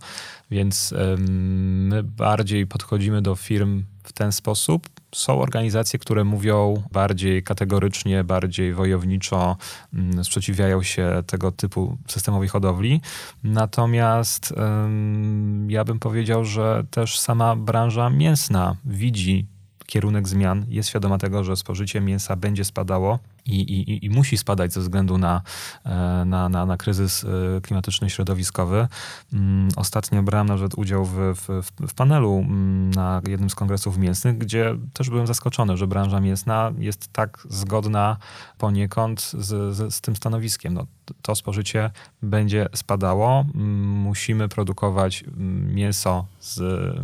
Więc ym, my bardziej podchodzimy do firm w ten sposób. Są organizacje, które mówią bardziej kategorycznie, bardziej wojowniczo, mm, sprzeciwiają się tego typu systemowi hodowli. Natomiast ym, ja bym powiedział, że też sama branża mięsna widzi kierunek zmian, jest świadoma tego, że spożycie mięsa będzie spadało i, i, i musi spadać ze względu na, e, na, na, na kryzys e, klimatyczny środowiskowy. Mm, ostatnio brałem nawet udział w, w, w panelu mm, na jednym z kongresów mięsnych, gdzie też byłem zaskoczony, że branża mięsna jest tak zgodna poniekąd z, z, z tym stanowiskiem. No, to spożycie będzie spadało. Mm, musimy produkować mięso z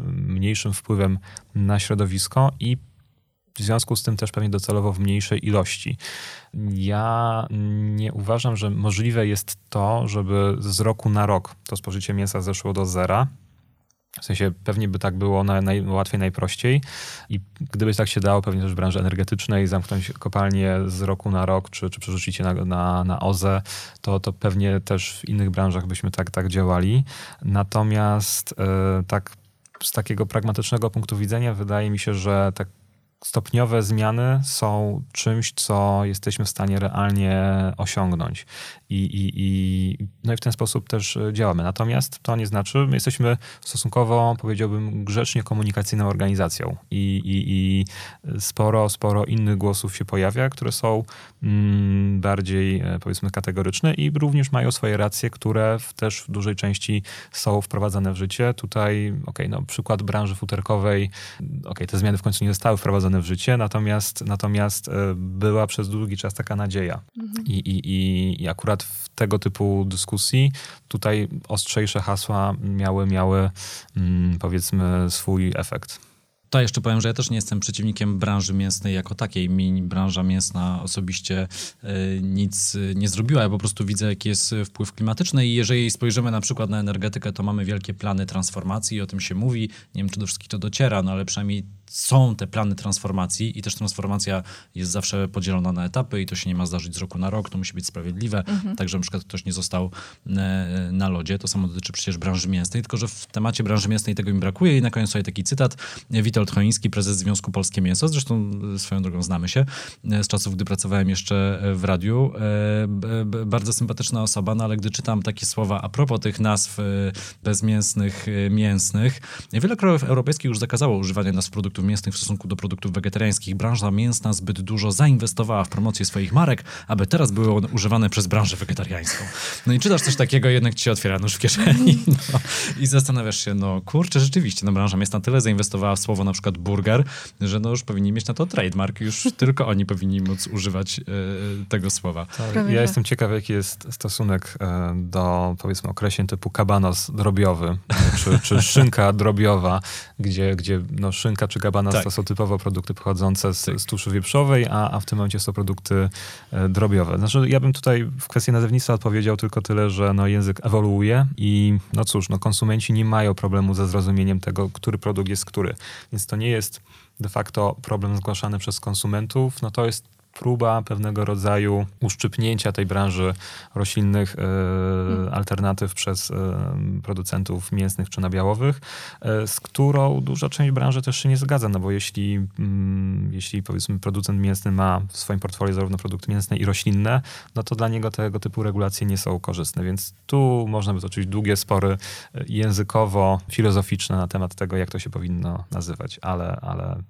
mniejszym wpływem na środowisko i w związku z tym też pewnie docelowo w mniejszej ilości. Ja nie uważam, że możliwe jest to, żeby z roku na rok to spożycie mięsa zeszło do zera. W sensie pewnie by tak było na, najłatwiej, najprościej. I gdyby tak się dało, pewnie też w branży energetycznej zamknąć kopalnię z roku na rok, czy, czy przerzucić je na, na, na OZE, to, to pewnie też w innych branżach byśmy tak, tak działali. Natomiast yy, tak z takiego pragmatycznego punktu widzenia wydaje mi się, że tak stopniowe zmiany są czymś, co jesteśmy w stanie realnie osiągnąć. I, i, i, no i w ten sposób też działamy. Natomiast to nie znaczy, my jesteśmy stosunkowo, powiedziałbym, grzecznie komunikacyjną organizacją i, i, i sporo, sporo innych głosów się pojawia, które są mm, bardziej, e, powiedzmy, kategoryczne i również mają swoje racje, które w, też w dużej części są wprowadzane w życie. Tutaj, okay, no przykład branży futerkowej, okay, te zmiany w końcu nie zostały wprowadzone w życie, natomiast, natomiast e, była przez długi czas taka nadzieja. Mhm. I, i, I akurat w tego typu dyskusji tutaj ostrzejsze hasła miały, miały mm, powiedzmy swój efekt. To jeszcze powiem, że ja też nie jestem przeciwnikiem branży mięsnej jako takiej. Mi branża mięsna osobiście y, nic y, nie zrobiła. Ja po prostu widzę, jaki jest wpływ klimatyczny i jeżeli spojrzymy na przykład na energetykę, to mamy wielkie plany transformacji i o tym się mówi. Nie wiem, czy do wszystkich to dociera, no ale przynajmniej są te plany transformacji i też transformacja jest zawsze podzielona na etapy i to się nie ma zdarzyć z roku na rok, to musi być sprawiedliwe, mhm. tak, że na przykład ktoś nie został e, na lodzie. To samo dotyczy przecież branży mięsnej, tylko że w temacie branży mięsnej tego mi brakuje i na koniec sobie taki cytat. Witold Choiński, prezes Związku Polskie Mięso, zresztą swoją drogą znamy się e, z czasów, gdy pracowałem jeszcze w radiu. E, bardzo sympatyczna osoba, no ale gdy czytam takie słowa a propos tych nazw bezmięsnych, mięsnych, wiele krajów europejskich już zakazało używania nazw produktów produktów mięsnych w stosunku do produktów wegetariańskich. Branża mięsna zbyt dużo zainwestowała w promocję swoich marek, aby teraz były one używane przez branżę wegetariańską. No i czytasz coś takiego, jednak ci się otwiera nóż w kieszeni no, i zastanawiasz się, no kurczę, rzeczywiście, no branża mięsna tyle zainwestowała w słowo na przykład burger, że no już powinni mieć na to trademark, już tylko oni powinni móc używać e, tego słowa. Tak, ja jestem ciekaw, jaki jest stosunek e, do powiedzmy określeń typu kabanos drobiowy, czy, czy szynka drobiowa, gdzie, gdzie no, szynka czy Gabanas tak. to są typowo produkty pochodzące z, tak. z tuszy wieprzowej, a, a w tym momencie są produkty e, drobiowe. Znaczy, ja bym tutaj w kwestii nazewnictwa odpowiedział tylko tyle, że no, język ewoluuje i no cóż, no, konsumenci nie mają problemu ze zrozumieniem tego, który produkt jest który. Więc to nie jest de facto problem zgłaszany przez konsumentów, no to jest próba pewnego rodzaju uszczypnięcia tej branży roślinnych e, hmm. alternatyw przez e, producentów mięsnych czy nabiałowych, e, z którą duża część branży też się nie zgadza, no bo jeśli, mm, jeśli powiedzmy producent mięsny ma w swoim portfolio zarówno produkty mięsne i roślinne, no to dla niego tego typu regulacje nie są korzystne, więc tu można by toczyć długie spory językowo-filozoficzne na temat tego, jak to się powinno nazywać, ale, ale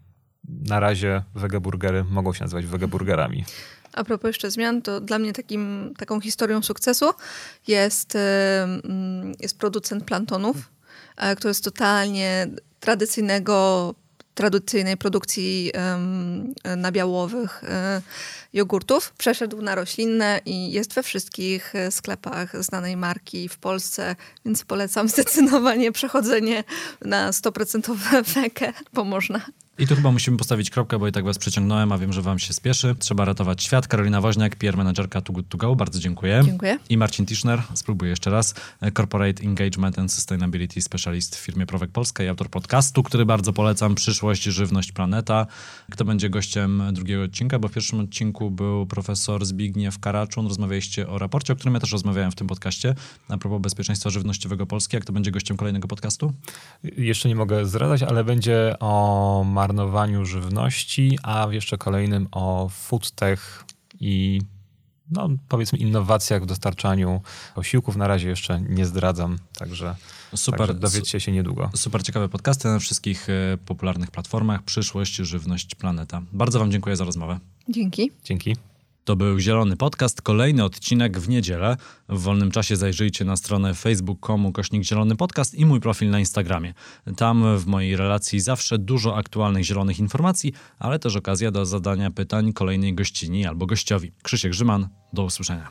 na razie wegeburgery mogą się nazywać wegeburgerami. A propos jeszcze zmian, to dla mnie takim, taką historią sukcesu jest, mm, jest producent plantonów, e, który jest totalnie tradycyjnego tradycyjnej produkcji nabiałowych e, jogurtów. Przeszedł na roślinne i jest we wszystkich sklepach znanej marki w Polsce, więc polecam zdecydowanie przechodzenie na 100% wekę, bo można. I tu chyba musimy postawić kropkę, bo i tak was przeciągnąłem, a wiem, że wam się spieszy. Trzeba ratować świat. Karolina Woźniak, PR menadżerka Too Good To Go. Bardzo dziękuję. Dziękuję. I Marcin Tischner, spróbuję jeszcze raz. Corporate Engagement and Sustainability Specialist w firmie Prowek Polska i autor podcastu, który bardzo polecam. Przyszłość, żywność, planeta. Kto będzie gościem drugiego odcinka? Bo w pierwszym odcinku był profesor Zbigniew Karaczun. Rozmawialiście o raporcie, o którym ja też rozmawiałem w tym podcaście, a propos bezpieczeństwa żywnościowego Polski. Jak to będzie gościem kolejnego podcastu? Jeszcze nie mogę zdradzać, ale będzie o marnowaniu żywności, a w jeszcze kolejnym o foodtech i no, powiedzmy innowacjach w dostarczaniu posiłków. Na razie jeszcze nie zdradzam, także, Super. także dowiecie się niedługo. Super ciekawe podcasty na wszystkich e, popularnych platformach. Przyszłość, żywność, planeta. Bardzo Wam dziękuję za rozmowę. Dzięki. Dzięki. To był Zielony Podcast, kolejny odcinek w niedzielę. W wolnym czasie zajrzyjcie na stronę facebook.com kośnik Zielony Podcast i mój profil na Instagramie. Tam w mojej relacji zawsze dużo aktualnych zielonych informacji, ale też okazja do zadania pytań kolejnej gościni albo gościowi. Krzysiek Grzyman, do usłyszenia.